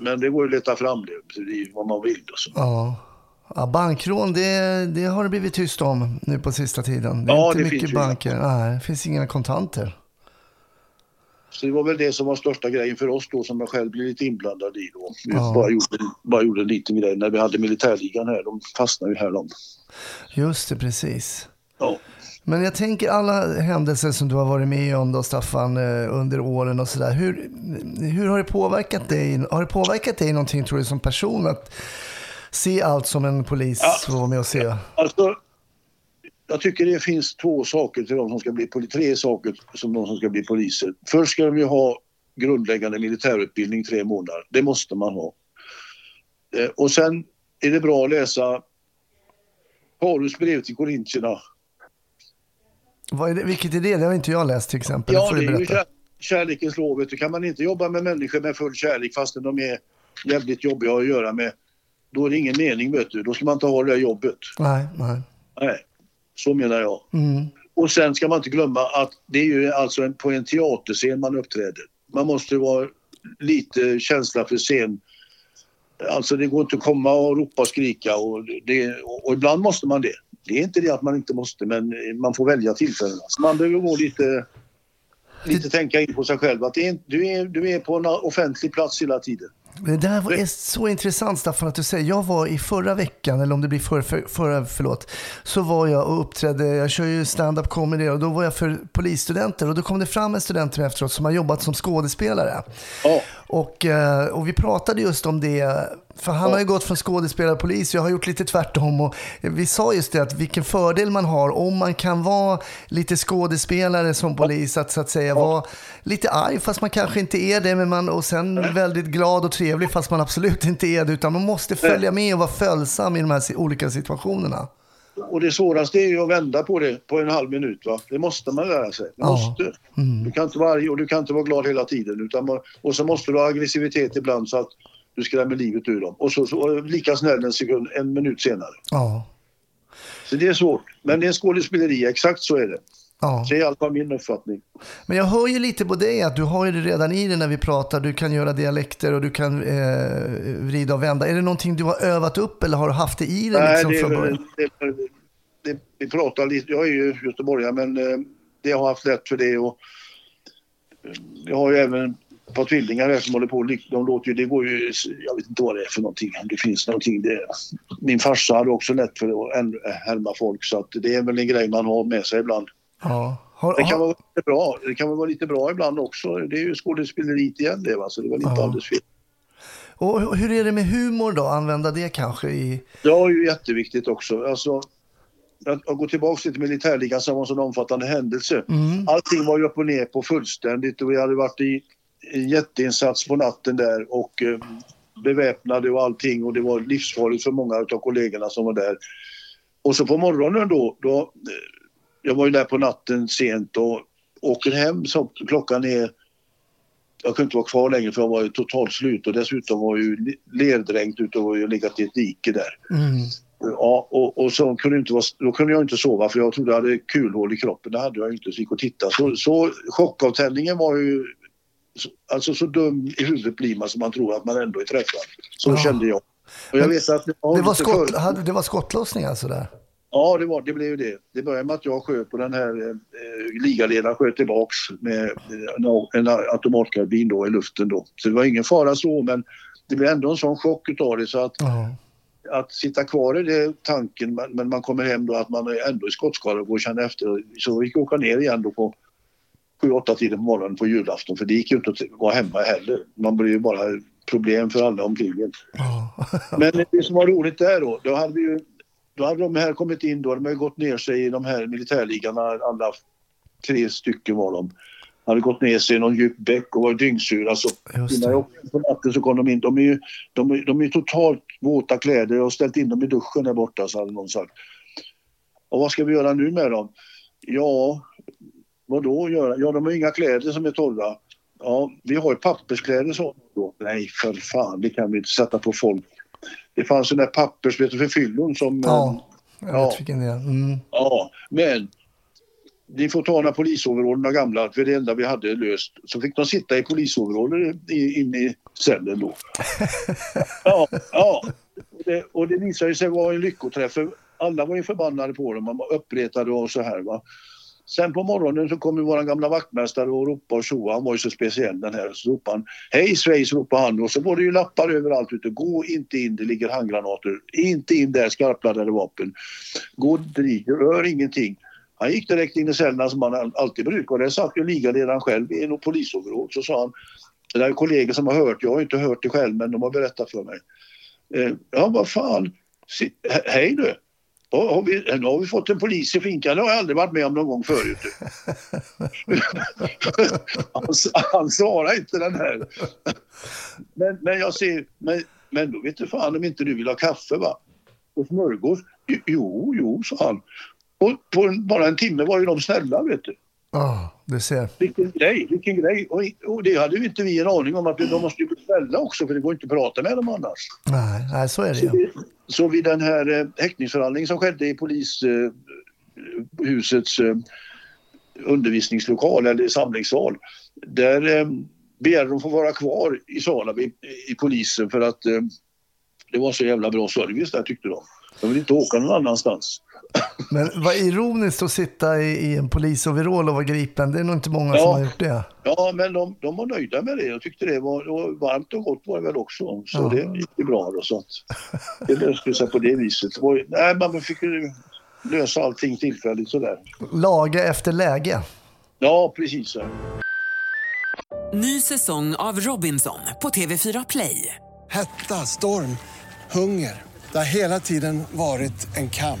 Men det går ju att leta fram det, i vad man vill. Och så. Ja. Ja, bankrån, det, det har det blivit tyst om nu på sista tiden. Det är Ja, inte det mycket finns ju banker. Nej, det finns inga kontanter. Så det var väl det som var största grejen för oss då som jag själv blev lite inblandad i då. Vi Ja. bara, gjorde, bara gjorde en liten grej när vi hade militärligan här. De fastnade ju här de. Just det, precis. Men jag tänker alla händelser som du har varit med om då Staffan eh, under åren och sådär. Hur, hur har det påverkat dig? Har det påverkat dig någonting tror du som person att se allt som en polis Ja. får vara med och se? Alltså, jag tycker det finns två saker till de som ska bli poli- tre saker som de som ska bli poliser. Först ska de ju ha grundläggande militärutbildning tre månader. Det måste man ha. Eh, och sen är det bra att läsa Paulus brev till Korintierna. Vad är det, vilket är det? Det har inte jag läst till exempel. Ja, det är ju kär, kärlekens lov. du. Kan man inte jobba med människor med full kärlek fastän de är jävligt jobbiga att göra med, då är det ingen mening. Vet du. Då ska man inte ha det där jobbet. Nej, nej. Nej, så menar jag. Mm. Och sen ska man inte glömma att det är ju alltså en, på en teaterscen man uppträder. Man måste vara lite känsla för scen. Alltså det går inte att komma och ropa och skrika och, det, och ibland måste man det. Det är inte det att man inte måste men man får välja tillfällena. Så man behöver gå lite, lite tänka in på sig själv att det är, du, är, du är på en offentlig plats hela tiden. Det där var- är så intressant Staffan att du säger. Jag var i förra veckan, eller om det blir förra, för, förra förlåt, så var jag och uppträdde, jag kör ju stand-up comedy och då var jag för polisstudenter och då kom det fram en student till mig efteråt som har jobbat som skådespelare. Ja, Och, eh, och vi pratade just om det, för han har ju gått från skådespelare till polis, jag har gjort lite tvärtom. Och vi sa just det, att vilken fördel man har om man kan vara lite skådespelare som polis, att så att säga vara lite arg fast man kanske inte är det, men man, och sen väldigt glad och trevlig fast man absolut inte är det, utan man måste följa med och vara följsam i de här olika situationerna. och det svåraste är ju att vända på det på en halv minut. Va? Det måste man lära sig. Ja. måste. Du kan inte vara arg och du kan inte vara glad hela tiden. Utan och så måste du ha aggressivitet ibland så att du skrämmer livet ur dem. Och så, så lika snäll en, sekund, en minut senare. Ja, Så det är svårt. Men det är skådespeleri, exakt så är det. ja. Det är i alla fall min uppfattning. Men jag hör ju lite på dig att du har ju det redan i dig när vi pratar. Du kan göra dialekter och du kan eh, vrida och vända. Är det någonting du har övat upp eller har du haft det i dig Nej, liksom det, från början? det, det, vi pratar lite, jag är ju göteborgare men eh, det har haft lätt för det och eh, jag har ju även par tvillingar här som håller på, de låter ju, det går ju, jag vet inte vad det är för någonting, om det finns någonting. Det, min farsa hade också lätt för att härma folk så att det är väl en grej man har med sig ibland. Ja. Har, Det kan vara lite bra, det kan vara lite bra ibland också. Det är ju skådespeleriet igen det va, så det är väl inte Ja. alldeles fel. och hur är det med humor då? Använda det kanske i... Det är ju jätteviktigt också. Alltså, att gå tillbaka till militärligan som var en sån omfattande händelse. Mm. Allting var ju upp och ner på fullständigt och vi hade varit i en jätteinsats på natten där och eh, beväpnade och allting och det var livsfarligt för många av kollegorna som var där. Och så på morgonen då, då eh, jag var ju där på natten sent och åker hem så klockan är jag kunde inte vara kvar längre för jag var ju totalt slut och dessutom var jag ju lerdränkt ute och ju legat i ett dike där. Mm. Ja, och, och så kunde inte vara, då kunde jag inte sova för jag trodde jag hade kulhål i kroppen. Det hade jag inte, så gick och tittade. Så, så chockavtändningen var ju alltså så dum i huvudet blir man som man tror att man ändå är träffad. Så Ja. kände jag. Och jag vet att det var, Det var, lite skott, hade, det var skottlossning alltså där? Ja, det, var, det blev det. Det började med att jag sköt på den här eh, ligaledaren sköt tillbaks med eh, en, en automatkarbin då i luften då. Så det var ingen fara så, men det blev ändå en sån chock utav det så att Ja. att sitta kvar i det tanken men, men man kommer hem då att man är ändå i skottskada och känner efter. Så vi fick åka ner igen då på 7-8 tiden på morgonen på julafton för det gick ju inte att vara hemma heller. Man blir ju bara problem för alla omkring. Men det som var roligt där då, då hade vi ju då hade de här kommit in då, de har ju gått ner sig i de här militärligarna, alla tre stycken var de. Hade gått ner sig i någon djup bäck och var dyngsura. Så innan jag åkte på natten så kom de in. De är ju de är, de är totalt våta kläder. Jag har ställt in dem i duschen där borta, så hade någon sagt. Och vad ska vi göra nu med dem? Ja, vad då göra? Ja, de har inga kläder som är torra. Ja, vi har ju papperskläder så. Nej, för fan, det kan vi inte sätta på folk. Det fanns en där pappers, vet du, för fyllon som... Ja, jag Ja. vet vilken det är. Mm. Ja, men ni får ta några polisoverall, några gamla, för det enda vi hade löst. Så fick de sitta i polisoveraller i- inne i cellen då. Ja, ja. det, och det visade sig vara en lyckoträff. för Alla var ju förbannade på dem, man var uppretade och så här. Va? Sen på morgonen så kom ju vår gamla vaktmästare och ropade och tjoade. Han var ju så speciell den här. Så ropade han Hej svejs, ropade han och så var det ju lappar överallt ute. Gå inte in, det ligger handgranater. Inte in där, skarpladdade vapen. Gå dit, rör ingenting. Han gick direkt in i cellerna som han alltid brukar och där satt ju ligaledaren själv i en polisoverall. Så sa han, det där är kollegor som har hört, jag har inte hört det själv men de har berättat för mig. Eh, ja vad fan, hej du. Ja, Har vi, nu har vi fått en polis i finkan, det har jag aldrig varit med om någon gång förut. han, han svarar inte den här. Men, men jag ser, men, men då vet du fan om inte du vill ha kaffe va? Och smörgås? Jo, jo, sa han. Och på en, bara en timme var ju de snälla vet du. Ja, du ser. Vilken grej, vilken grej. Och, och det hade ju inte vi en aning om att de måste ju bli snälla också för det går inte att prata med dem annars. Nej, nej så är det ju. Så vid den här eh, häktningsförhandlingen som skedde i polishusets eh, eh, undervisningslokal eller samlingssal. Där eh, begärde de få vara kvar i salen i, i polisen för att eh, det var så jävla bra service där tyckte de. De vill inte åka någon annanstans. Men vad ironiskt att sitta i, i en polisoverall och vara gripen. Det är nog inte många Ja. som har gjort det. Ja, men de, de var nöjda med det. Jag tyckte det var, det var varmt och gott var det väl också. Så Ja. det gick bra då. Så att det löste sig på det viset. Det var, nej, man fick ju lösa allting tillfälligt sådär. Laga efter läge. Ja, precis. Så. Ny säsong av Robinson på TV4 Play. Hetta, storm, hunger. Det har hela tiden varit en kamp.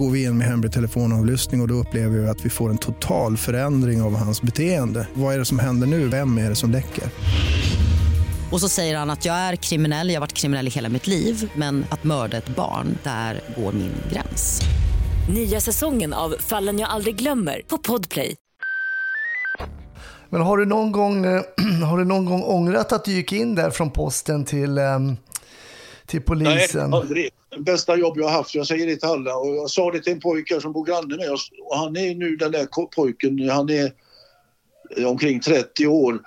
Går vi in med hemlig telefonavlyssning och, och då upplever vi att vi får en total förändring av hans beteende. Vad är det som händer nu? Vem är det som läcker? Och så säger han att jag är kriminell, jag har varit kriminell i hela mitt liv men att mörda ett barn, där går min gräns. Nya säsongen av Fallen jag aldrig glömmer på Podplay. Men har du någon gång, eh, har du någon gång ångrat att du gick in där från posten till, ehm, till polisen? Nej, aldrig. Bästa jobb jag har haft. Jag säger det till alla. Och jag sa det till en pojke som bor granne med oss. Och han är nu den där pojken, han är eh, omkring 30 år.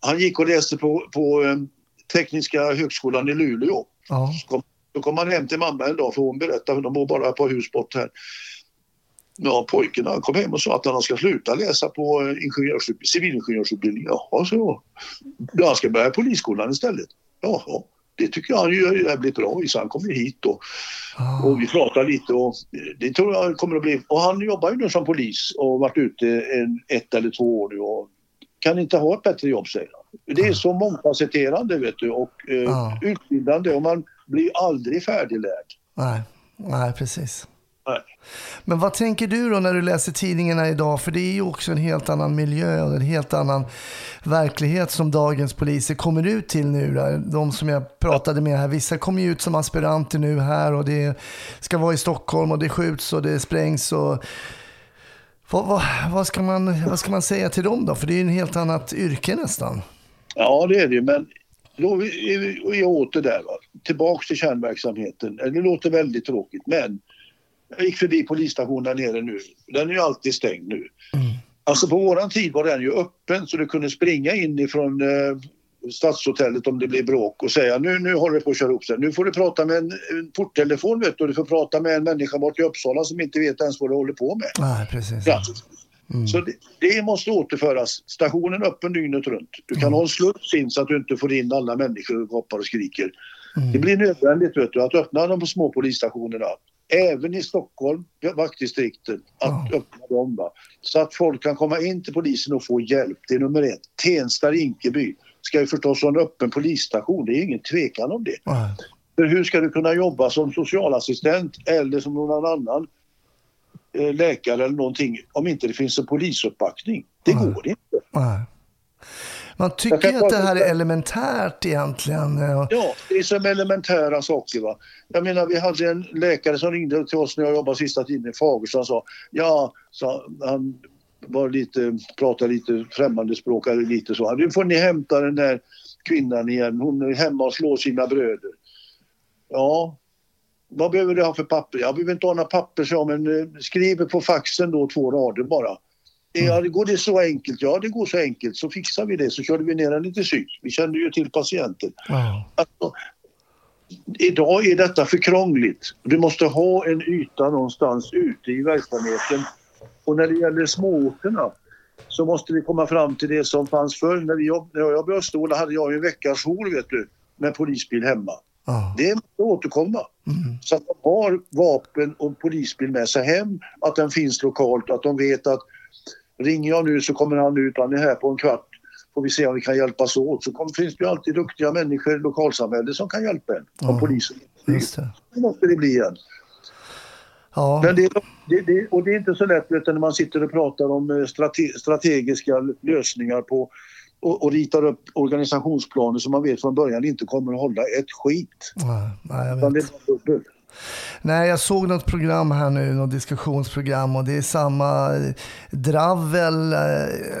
Han gick och läste på, på eh, Tekniska högskolan i Luleå. Ja. Så kom, då kom han hem till mamma en dag för hon berättade, för de bor bara par hus bort här. Ja, pojken han kom hem och sa att han ska sluta läsa på eh, ingenjörsutb- civilingenjörsutbildning. Jaha, så. Ja, han ska börja polisskolan istället. Jaha, det tycker jag han gör jävligt bra i så han kommer hit då. Och vi pratar lite och det tror jag kommer att bli. Och han jobbar ju nu som polis och varit ute en, ett eller två år nu och kan inte ha ett bättre jobb säger han. Det är så mångfacetterande vet du och eh, Ja. utbildande och man blir aldrig färdiglärd. Nej, nej precis. Men vad tänker du då när du läser tidningarna idag? För det är ju också en helt annan miljö och en helt annan verklighet som dagens poliser kommer ut till nu. Då. De som jag pratade med här, vissa kommer ju ut som aspiranter nu här och det ska vara i Stockholm och det skjuts och det sprängs. Och... Vad, vad, vad, ska man, vad ska man säga till dem då? För det är ju en helt annat yrke nästan. Ja, det är det men då är vi, åter där. Va? Tillbaks till kärnverksamheten. Det låter väldigt tråkigt men jag gick förbi polisstationen där nere nu. Den är ju alltid stängd nu. Alltså på våran tid var den ju öppen så du kunde springa in ifrån eh, stadshotellet om det blev bråk och säga nu, nu håller det på att köra upp sig. Nu får du prata med en, en porttelefon vet du. Du får prata med en människa bort i Uppsala som inte vet ens vad du håller på med. Nej, precis. Ja. Så det, det måste återföras. Stationen öppen dygnet runt. Du kan ha en sluss in så att du inte får in alla människor och hoppar och skriker. Det blir nödvändigt vet du, att öppna de små polisstationerna. Även i Stockholm, vaktdistrikten, att öppna dem. Va? Så att folk kan komma in till polisen och få hjälp. Det är nummer ett. Tensta, Rinkeby ska ju förstås ha en öppen polisstation. Det är ingen tvekan om det. Nej. För hur ska du kunna jobba som socialassistent eller som någon annan eh, läkare eller någonting om inte det finns en polisuppbackning? Det går inte. Man tycker ju att det här är elementärt egentligen. eh, Ja, det är som elementära saker. Va? Jag menar, vi hade en läkare som ringde till oss när jag jobbade sista tiden i Fagersta och sa ja, sa han, var lite, pratade lite främmande språk eller lite så. Nu får ni hämta den där kvinnan igen. Hon är hemma och slår sina bröder. Ja, vad behöver du ha för papper? Jag behöver inte ha några papper, så men eh, skriver på faxen då två rader bara. Ja, det går det så enkelt? Ja, det går så enkelt. Så fixar vi det. Så körde vi ner henne till psyk. Vi kände ju till patienten. Ja. Alltså, idag är detta för krångligt. Du måste ha en yta någonstans ute i verksamheten. Och när det gäller småorterna så måste vi komma fram till det som fanns förr. När, vi när jag i Öståla hade jag en veckas jour, vet du, med polisbil hemma. Ja. Det måste återkomma. Så att de har vapen och polisbil med sig hem, att den finns lokalt, att de vet att ringer jag nu så kommer han ut, han är här på en kvart, får vi se om vi kan hjälpas åt. Så kom, finns det ju alltid duktiga människor i lokalsamhället som kan hjälpa en, Ja. som polisen. Just det. Det måste det bli igen. Ja. Men det, det, det, och det är inte så lätt vet du, när man sitter och pratar om eh, strate, strategiska lösningar på och, och ritar upp organisationsplaner som man vet från början inte kommer att hålla ett skit. Nej, nej, jag vet. Det. Nej, jag såg något program här nu, något diskussionsprogram och det är samma eh, dravel. eh,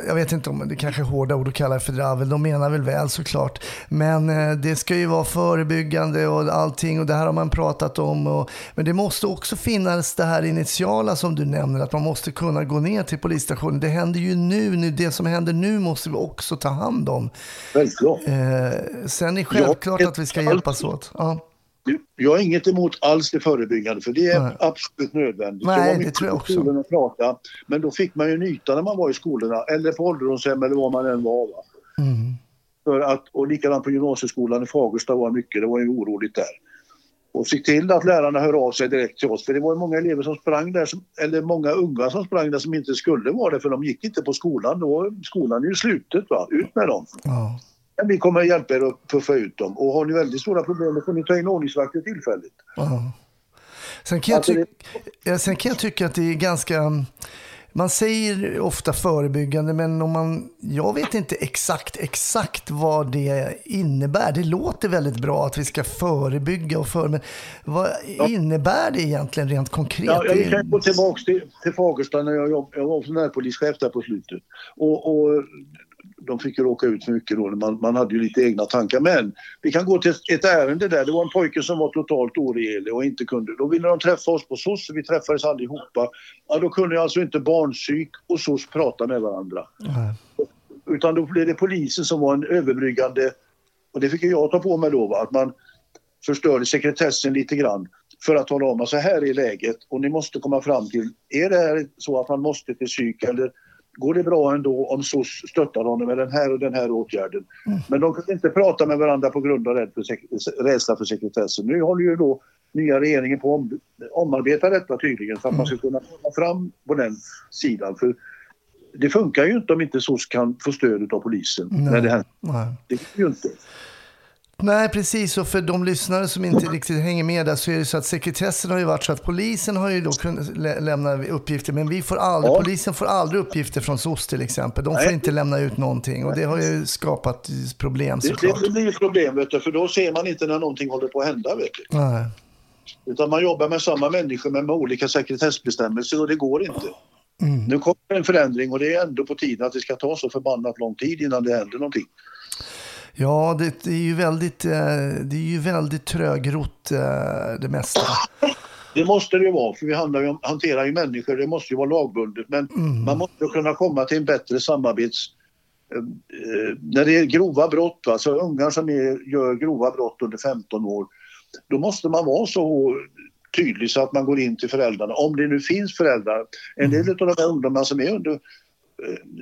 Jag vet inte om det kanske är hårda ord att kalla det för dravel. De menar väl väl såklart. Men eh, det ska ju vara förebyggande och allting och det här har man pratat om. Och, men det måste också finnas det här initiala som du nämner, att man måste kunna gå ner till polisstationen. Det händer ju nu, nu det som händer nu måste vi också ta hand om. Självklart. Eh, sen är självklart att vi ska hjälpas åt. Ja. Jag har inget emot alls det förebyggande för det är Nej. absolut nödvändigt. Nej, jag var det tror jag också. skolorna prata, men då fick man ju en yta när man var i skolorna eller på ålderdomshem eller var man än var. Va? Mm. För att, och likadant på gymnasieskolan i Fagersta var mycket, det var ju oroligt där. Och se till att lärarna hör av sig direkt till oss. För det var ju många elever som sprang där, som, eller många unga som sprang där som inte skulle vara det för de gick inte på skolan. Då skolan ju slutet. Va? Ut med dem. Ja. Vi kommer hjälpa er att puffa ut dem. Och har ni väldigt stora problem då får ni ta in ordningsvakter tillfälligt. Ja. Sen, kan jag Alltså, ty- ja, sen kan jag tycka att det är ganska... Man säger ofta förebyggande, men om man, jag vet inte exakt, exakt vad det innebär. Det låter väldigt bra att vi ska förebygga och för, men vad innebär det egentligen rent konkret? Ja, jag kan gå tillbaka till, till Fagersta när jag, jobb, jag var som närpolischef där på slutet. Och, och de fick ju råka ut för mycket då. Man, man hade ju lite egna tankar. Men vi kan gå till ett ärende där. Det var en pojke som var totalt oregelig och inte kunde. Då ville de träffa oss på SOS. Vi träffades allihopa. Ja, då kunde alltså inte barnpsyk och SOS prata med varandra. Nej. Utan då blev det polisen som var en överbryggande... Och det fick ju jag ta på mig då. Va? Att man förstörde sekretessen lite grann för att tala om att så här är läget och ni måste komma fram till, är det här så att man måste till psyk eller går det bra ändå om SOS stöttar honom med den här och den här åtgärden? Men de kan inte prata med varandra på grund av rädsla för sekretessen. Nu håller ju då nya regeringen på att om, omarbeta detta tydligen för att man ska kunna komma fram på den sidan. För det funkar ju inte om inte SOS kan få stöd av polisen när det händer. Nej. Det går ju inte. Nej, precis. Och för de lyssnare som inte riktigt hänger med där så är det så att sekretessen har ju varit så att polisen har ju då kunnat lä- lämna uppgifter, men vi får aldrig, Ja. polisen får aldrig uppgifter från SOS till exempel. De får Nej. inte lämna ut någonting och det har ju skapat problem Det, såklart. det blir ju problem vet du, för då ser man inte när någonting håller på att hända. Vet du. Nej. Utan man jobbar med samma människor men med olika sekretessbestämmelser och det går inte. Mm. Nu kommer en förändring och det är ändå på tiden att det ska ta så förbannat lång tid innan det händer någonting. Ja, det, är ju väldigt, eh, det är ju väldigt trögrott eh, det mesta. Det måste det ju vara för vi handlar hanterar ju människor, det måste ju vara lagbundet men man måste kunna komma till en bättre samarbets... eh, när det är grova brott, alltså ungar som är, gör grova brott under 15 år, då måste man vara så tydlig så att man går in till föräldrarna, om det nu finns föräldrar. En del av de här ungdomarna som är under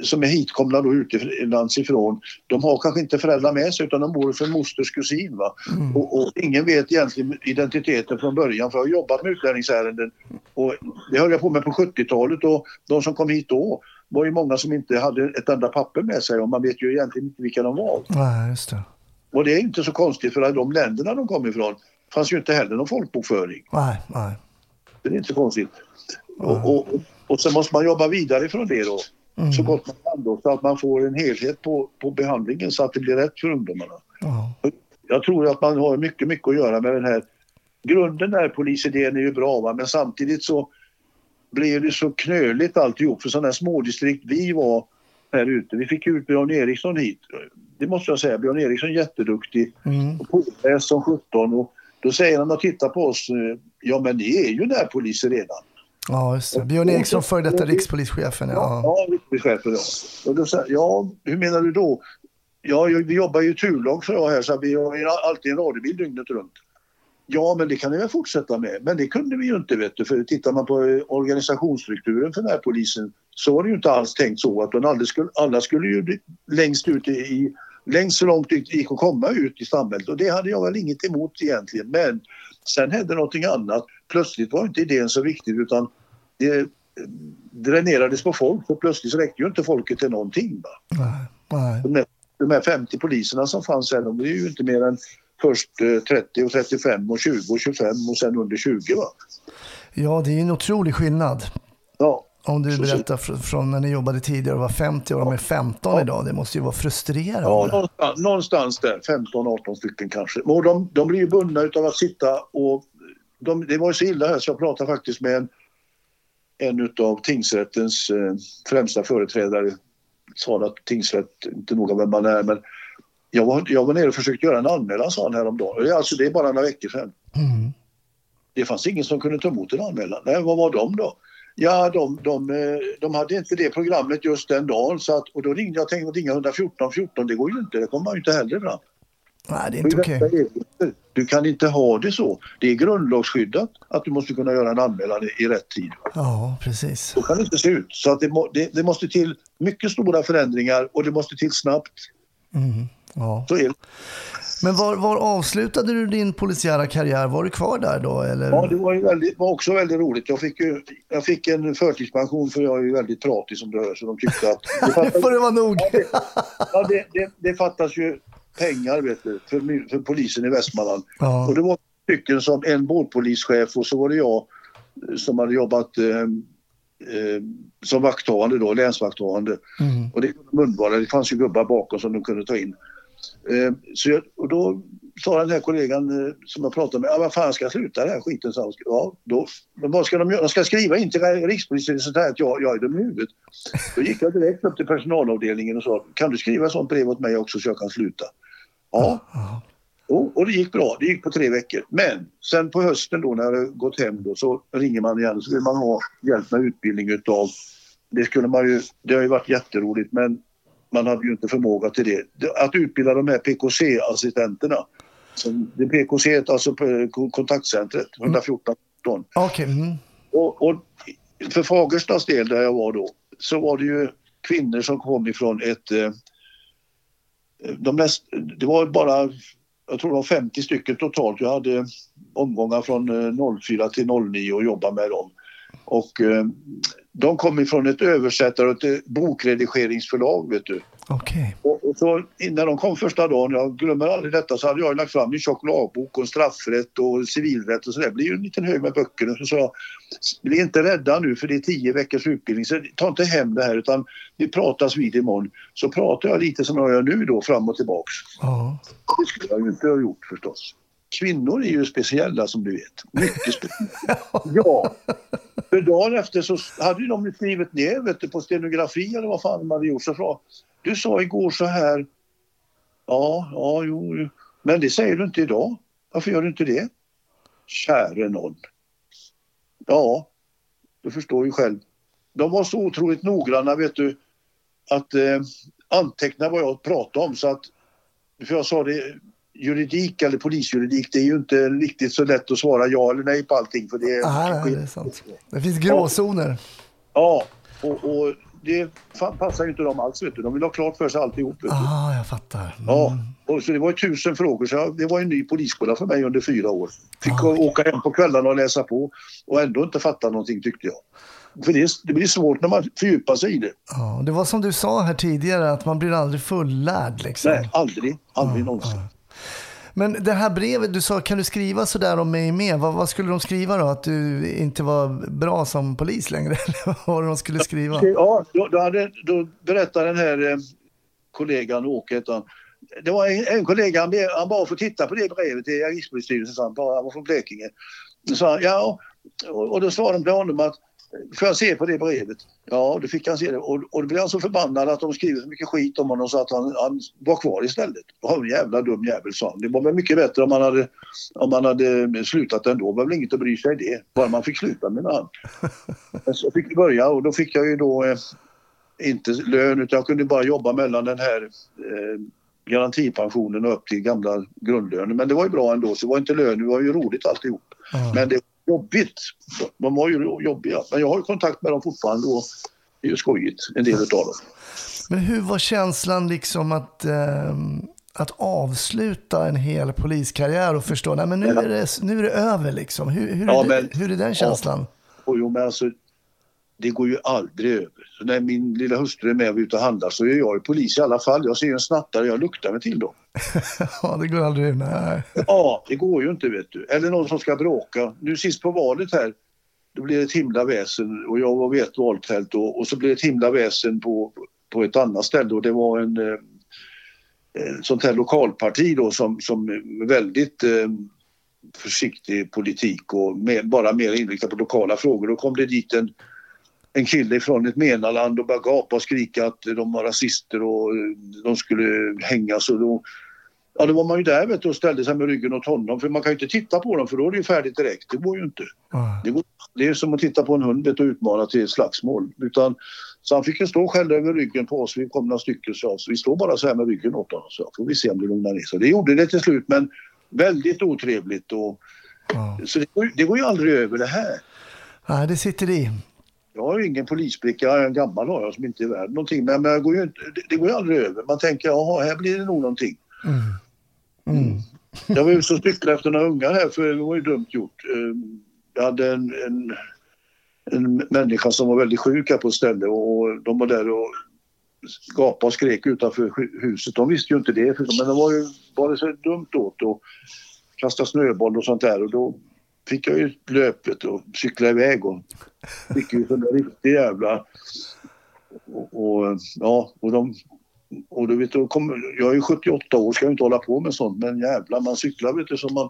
som är hitkomna då utomlands ifrån, de har kanske inte föräldrar med sig utan de bor för mosters kusin. Va? Och, och ingen vet egentligen identiteten från början för jag har jobbat med utlänningsärenden och det höll jag på med på 70-talet och de som kom hit då var ju många som inte hade ett enda papper med sig och man vet ju egentligen inte vilka de var. Nej, just det. Och det är inte så konstigt för att de länderna de kom ifrån fanns ju inte heller någon folkbokföring. Nej, nej. Det är inte så konstigt. Och, och, och sen måste man jobba vidare från det då. Så gott man kan då, så att man får en helhet på, på behandlingen så att det blir rätt för ungdomarna. Ja. Jag tror att man har mycket, mycket att göra med den här... Grunden är polisidén är ju bra va? men samtidigt så blev det så knöligt alltihop för sådana smådistrikt vi var här ute. Vi fick ut Björn Eriksson hit. Det måste jag säga, Björn Eriksson är jätteduktig Mm. och påläst som 17 och då säger han och tittar på oss, ja men ni är ju närpoliser redan. Ja, just det. Björn Eriksson, före detta rikspolischefen. Ja. Ja, rikspolischefen ja. Och då säger ja, hur menar du då? Ja, vi jobbar ju turlag så jag här så vi har alltid en radiobil dygnet runt. Ja, men det kan ni väl fortsätta med. Men det kunde vi ju inte vet du. För tittar man på eh, organisationsstrukturen för närpolisen så var det ju inte alls tänkt så att de skulle, alla skulle ju längst ut i, längst så långt ut gick att komma ut i samhället och det hade jag väl inget emot egentligen. Men sen hände någonting annat. Plötsligt var inte idén så viktig utan det eh, dränerades på folk och plötsligt så räckte ju inte folket till någonting. Va? Nej. Här, de här 50 poliserna som fanns här, de är ju inte mer än först eh, 30 och 35 och 20 och 25 och sen under 20 va. ja, det är en otrolig skillnad. Ja. Om du berättar fr- från när ni jobbade tidigare och var 50 och de är 15 idag. Det måste ju vara frustrerande. Ja, någonstans, någonstans där, 15-18 stycken kanske. Och de, de blir ju bundna utav att sitta och de, det var ju så illa här så jag pratade faktiskt med en, en utav tingsrättens eh, främsta företrädare. Sa att tingsrätt, inte noga vem man är men jag var, jag var nere och försökte göra en anmälan sa han häromdagen. Och Det är alltså det är bara några veckor sedan. Mm. Det fanns ingen som kunde ta emot en anmälan. Nej, vad var de då? Ja, de, de, eh, de hade inte det programmet just den dagen så att, och då ringde jag och tänkte att ringa 114 14, det går ju inte, det kommer man ju inte heller fram. Nej, det är inte okej. är- Du kan inte ha det så. Det är grundlagsskyddat att du måste kunna göra en anmälan i, i rätt tid. Ja, precis. Så kan det inte se ut. Så att det, må, det, det måste till mycket stora förändringar och det måste till snabbt. Mm. Ja. Så är det. Men var, var avslutade du din polisiära karriär? Var du kvar där då? Eller? Ja, det var, ju väldigt, var också väldigt roligt. Jag fick, ju, jag fick en förtidspension för jag är ju väldigt pratig som du hör så de tyckte att... Det fattas, får det vara nog. ja, det, det, det fattas ju pengar vet du, för, för polisen i Västmanland. Ja. Och det var stycken som en båtpolischef och så var det jag eh, som hade jobbat eh, eh, som vakthavande då, länsvakthavande. Mm. Och det kunde de undvara. Det fanns ju gubbar bakom som de kunde ta in. Eh, så jag, och då sa den här kollegan eh, som jag pratade med, ja vad fan ska jag sluta den här skiten? Så, ja, då, men vad ska de göra? De ska skriva in till Rikspolisstyrelsen att jag, jag är dum i huvudet. Då gick jag direkt upp till personalavdelningen och sa, kan du skriva sånt brev åt mig också så jag kan sluta? Ja. Och, och det gick bra, det gick på tre veckor. Men sen på hösten då när hade gått hem då så ringer man igen så vill man ha hjälp med utbildning utav det skulle man ju, det har ju varit jätteroligt men man hade ju inte förmåga till det. Det- Att utbilda de här PKC-assistenterna. Det är PKC, alltså på kontaktcentret, 114 ton. Okej. Mm. Och, och för Fagerstas del där jag var då så var det ju kvinnor som kom ifrån ett... De mest, det var bara, jag tror det var 50 stycken totalt. Jag hade omgångar från eh, 04 till 09 och jobbade med dem. Och eh, de kom ifrån ett översättare och ett eh, bokredigeringsförlag vet du. Okej. Och, och så när de kom första dagen, jag glömmer aldrig detta, så hade jag lagt fram en tjock lagbok och straffrätt och civilrätt och sådär. Det blir ju en liten hög med böcker. Och så sa jag, bli inte rädda nu för det är tio veckors utbildning. Så ta inte hem det här utan vi pratas vid imorgon. Så pratar jag lite som jag gör nu då fram och tillbaks. Ja. Det skulle jag ju inte ha gjort förstås. Kvinnor är ju speciella som du vet. Mycket speciella. Ja. För dagen efter så hade ju de skrivit ner vet du, på stenografi eller vad fan de hade gjort. Så sa du sa igår så här. Ja, ja, jo, jo. Men det säger du inte idag. Varför gör du inte det? Käre någon. Ja, du förstår ju själv. De var så otroligt noggranna vet du att eh, anteckna vad jag pratade om så att för jag sa det juridik eller polisjuridik det är ju inte riktigt så lätt att svara ja eller nej på allting för det är Ah, det är sant. Det finns gråzoner. Ja, och, och det passar ju inte dem alls vet du. De vill ha klart för sig alltihop. Du. Ah, jag fattar. Mm. Ja, och så det var ju tusen frågor så jag, det var en ny polisskola för mig under fyra år. Fick åka hem på kvällarna och läsa på och ändå inte fatta någonting tyckte jag. För det, det blir svårt när man fördjupar sig i det. Ja, det var som du sa här tidigare, att man blir aldrig fullärd. Liksom. Nej, aldrig, aldrig någonsin. Men det här brevet, du sa, kan du skriva sådär om mig med? Vad, vad skulle de skriva då? Att du inte var bra som polis längre? Eller vad var det de skulle skriva? Ja, då, då, hade, då berättade den här eh, kollegan, Åke hette han. Det var en, en kollega, han, be- han bad att få titta på det brevet till Rikspolisstyrelsen, han, bara, han var från Blekinge. Så sa han, ja, och, och då svarade de till honom att får jag se på det brevet? Ja, då fick han se det. Och, och då blev han så förbannad att de skrev så mycket skit om honom så att han, han var kvar istället. Ja, en jävla dum jävel sa han. Det var väl mycket bättre om man hade, om man hade slutat ändå. Det var väl inget att bry sig i det. Bara man fick sluta med han. Så fick vi börja och då fick jag ju då eh, inte lön utan jag kunde bara jobba mellan den här eh, garantipensionen och upp till gamla grundlönen. Men det var ju bra ändå så det var inte lön, det var ju roligt alltihop. Ja. Men det jobbigt. De var ju jobbiga. Men jag har ju kontakt med dem fortfarande och det är ju skojigt, en del utav dem. Men hur var känslan liksom att, ehm, att avsluta en hel poliskarriär och förstå, nej men nu är det, nu är det över liksom. Hur, hur, Ja, är, det, men- hur är den känslan? Och jo, men alltså, det går ju aldrig över. Så när min lilla hustru är med och är ute och handlar så är jag ju polis i alla fall. Jag ser en snattare, jag luktar mig till dem. Ja, det går aldrig. Nej. Ja, det går ju inte vet du. Eller någon som ska bråka. Nu sist på valet här, då blev det ett himla väsen och jag var vid ett valtält och, och så blev det ett himla väsen på, på ett annat ställe och det var en eh, eh, sånt här lokalparti då som, som väldigt eh, försiktig politik och mer, bara mer inriktad på lokala frågor. Då kom det dit en, en kille från ett menarland och började gapa och skrika att de var rasister och eh, de skulle hängas och då, Ja, då var man ju där vet du, och ställde sig med ryggen åt honom. För man kan ju inte titta på dem för då är det ju färdigt direkt. Det går ju inte. Ja. Det, går, det är som att titta på en hund vet, och utmana till ett slagsmål. Utan, så han fick ju stå skälla över ryggen på oss. Vi kom några stycken så, så vi står bara så här med ryggen åt honom. Så får vi se om det lugnar ner sig. Det gjorde det till slut men väldigt otrevligt. Och, Ja. Så det, går det går ju aldrig över det här. Nej, det sitter i. Jag har ju ingen polisbricka, jag är en gammal har jag som inte är värd någonting. Men, men jag går ju inte, det, det går ju aldrig över. Man tänker, jaha, här blir det nog någonting. Mm. Jag var ute och cyklade efter några ungar här för det var ju dumt gjort. Eh, Jag hade en, en, en människa som var väldigt sjuk här på ett ställe och de var där och gapade och skrek utanför hu- huset. De visste ju inte det, men de var ju bara så dumt åt och kasta snöboll och sånt där och då fick jag ju löpet och cykla iväg och fick ju sån där riktig jävla... Och, och, ja, och de... Och du vet, då kom, jag är ju 78 år, ska ju inte hålla på med sånt, men jävlar man cyklar vet du som man...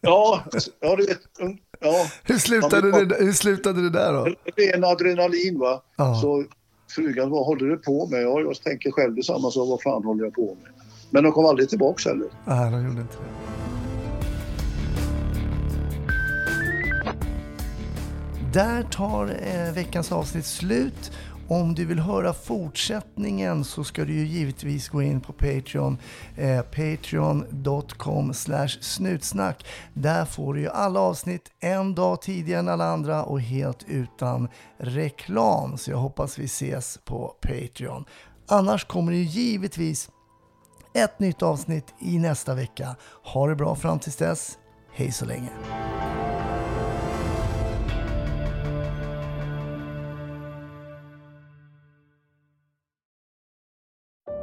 Ja, ja du vet. un- Ja, Hur slutade, det, hur slutade det där då? det är en adrenalin va. Ja. Så frugan, vad håller du på med? Ja, jag tänker själv detsamma, så vad fan håller jag på med? Men de kom aldrig tillbaks heller. Nej, de gjorde inte det. Där tar eh, veckans avsnitt slut. Om du vill höra fortsättningen så ska du ju givetvis gå in på Patreon. Eh, Patreon.com snutsnack. Där får du ju alla avsnitt en dag tidigare än alla andra och helt utan reklam. Så jag hoppas vi ses på Patreon. Annars kommer det ju givetvis ett nytt avsnitt i nästa vecka. Ha det bra fram tills dess. Hej så länge.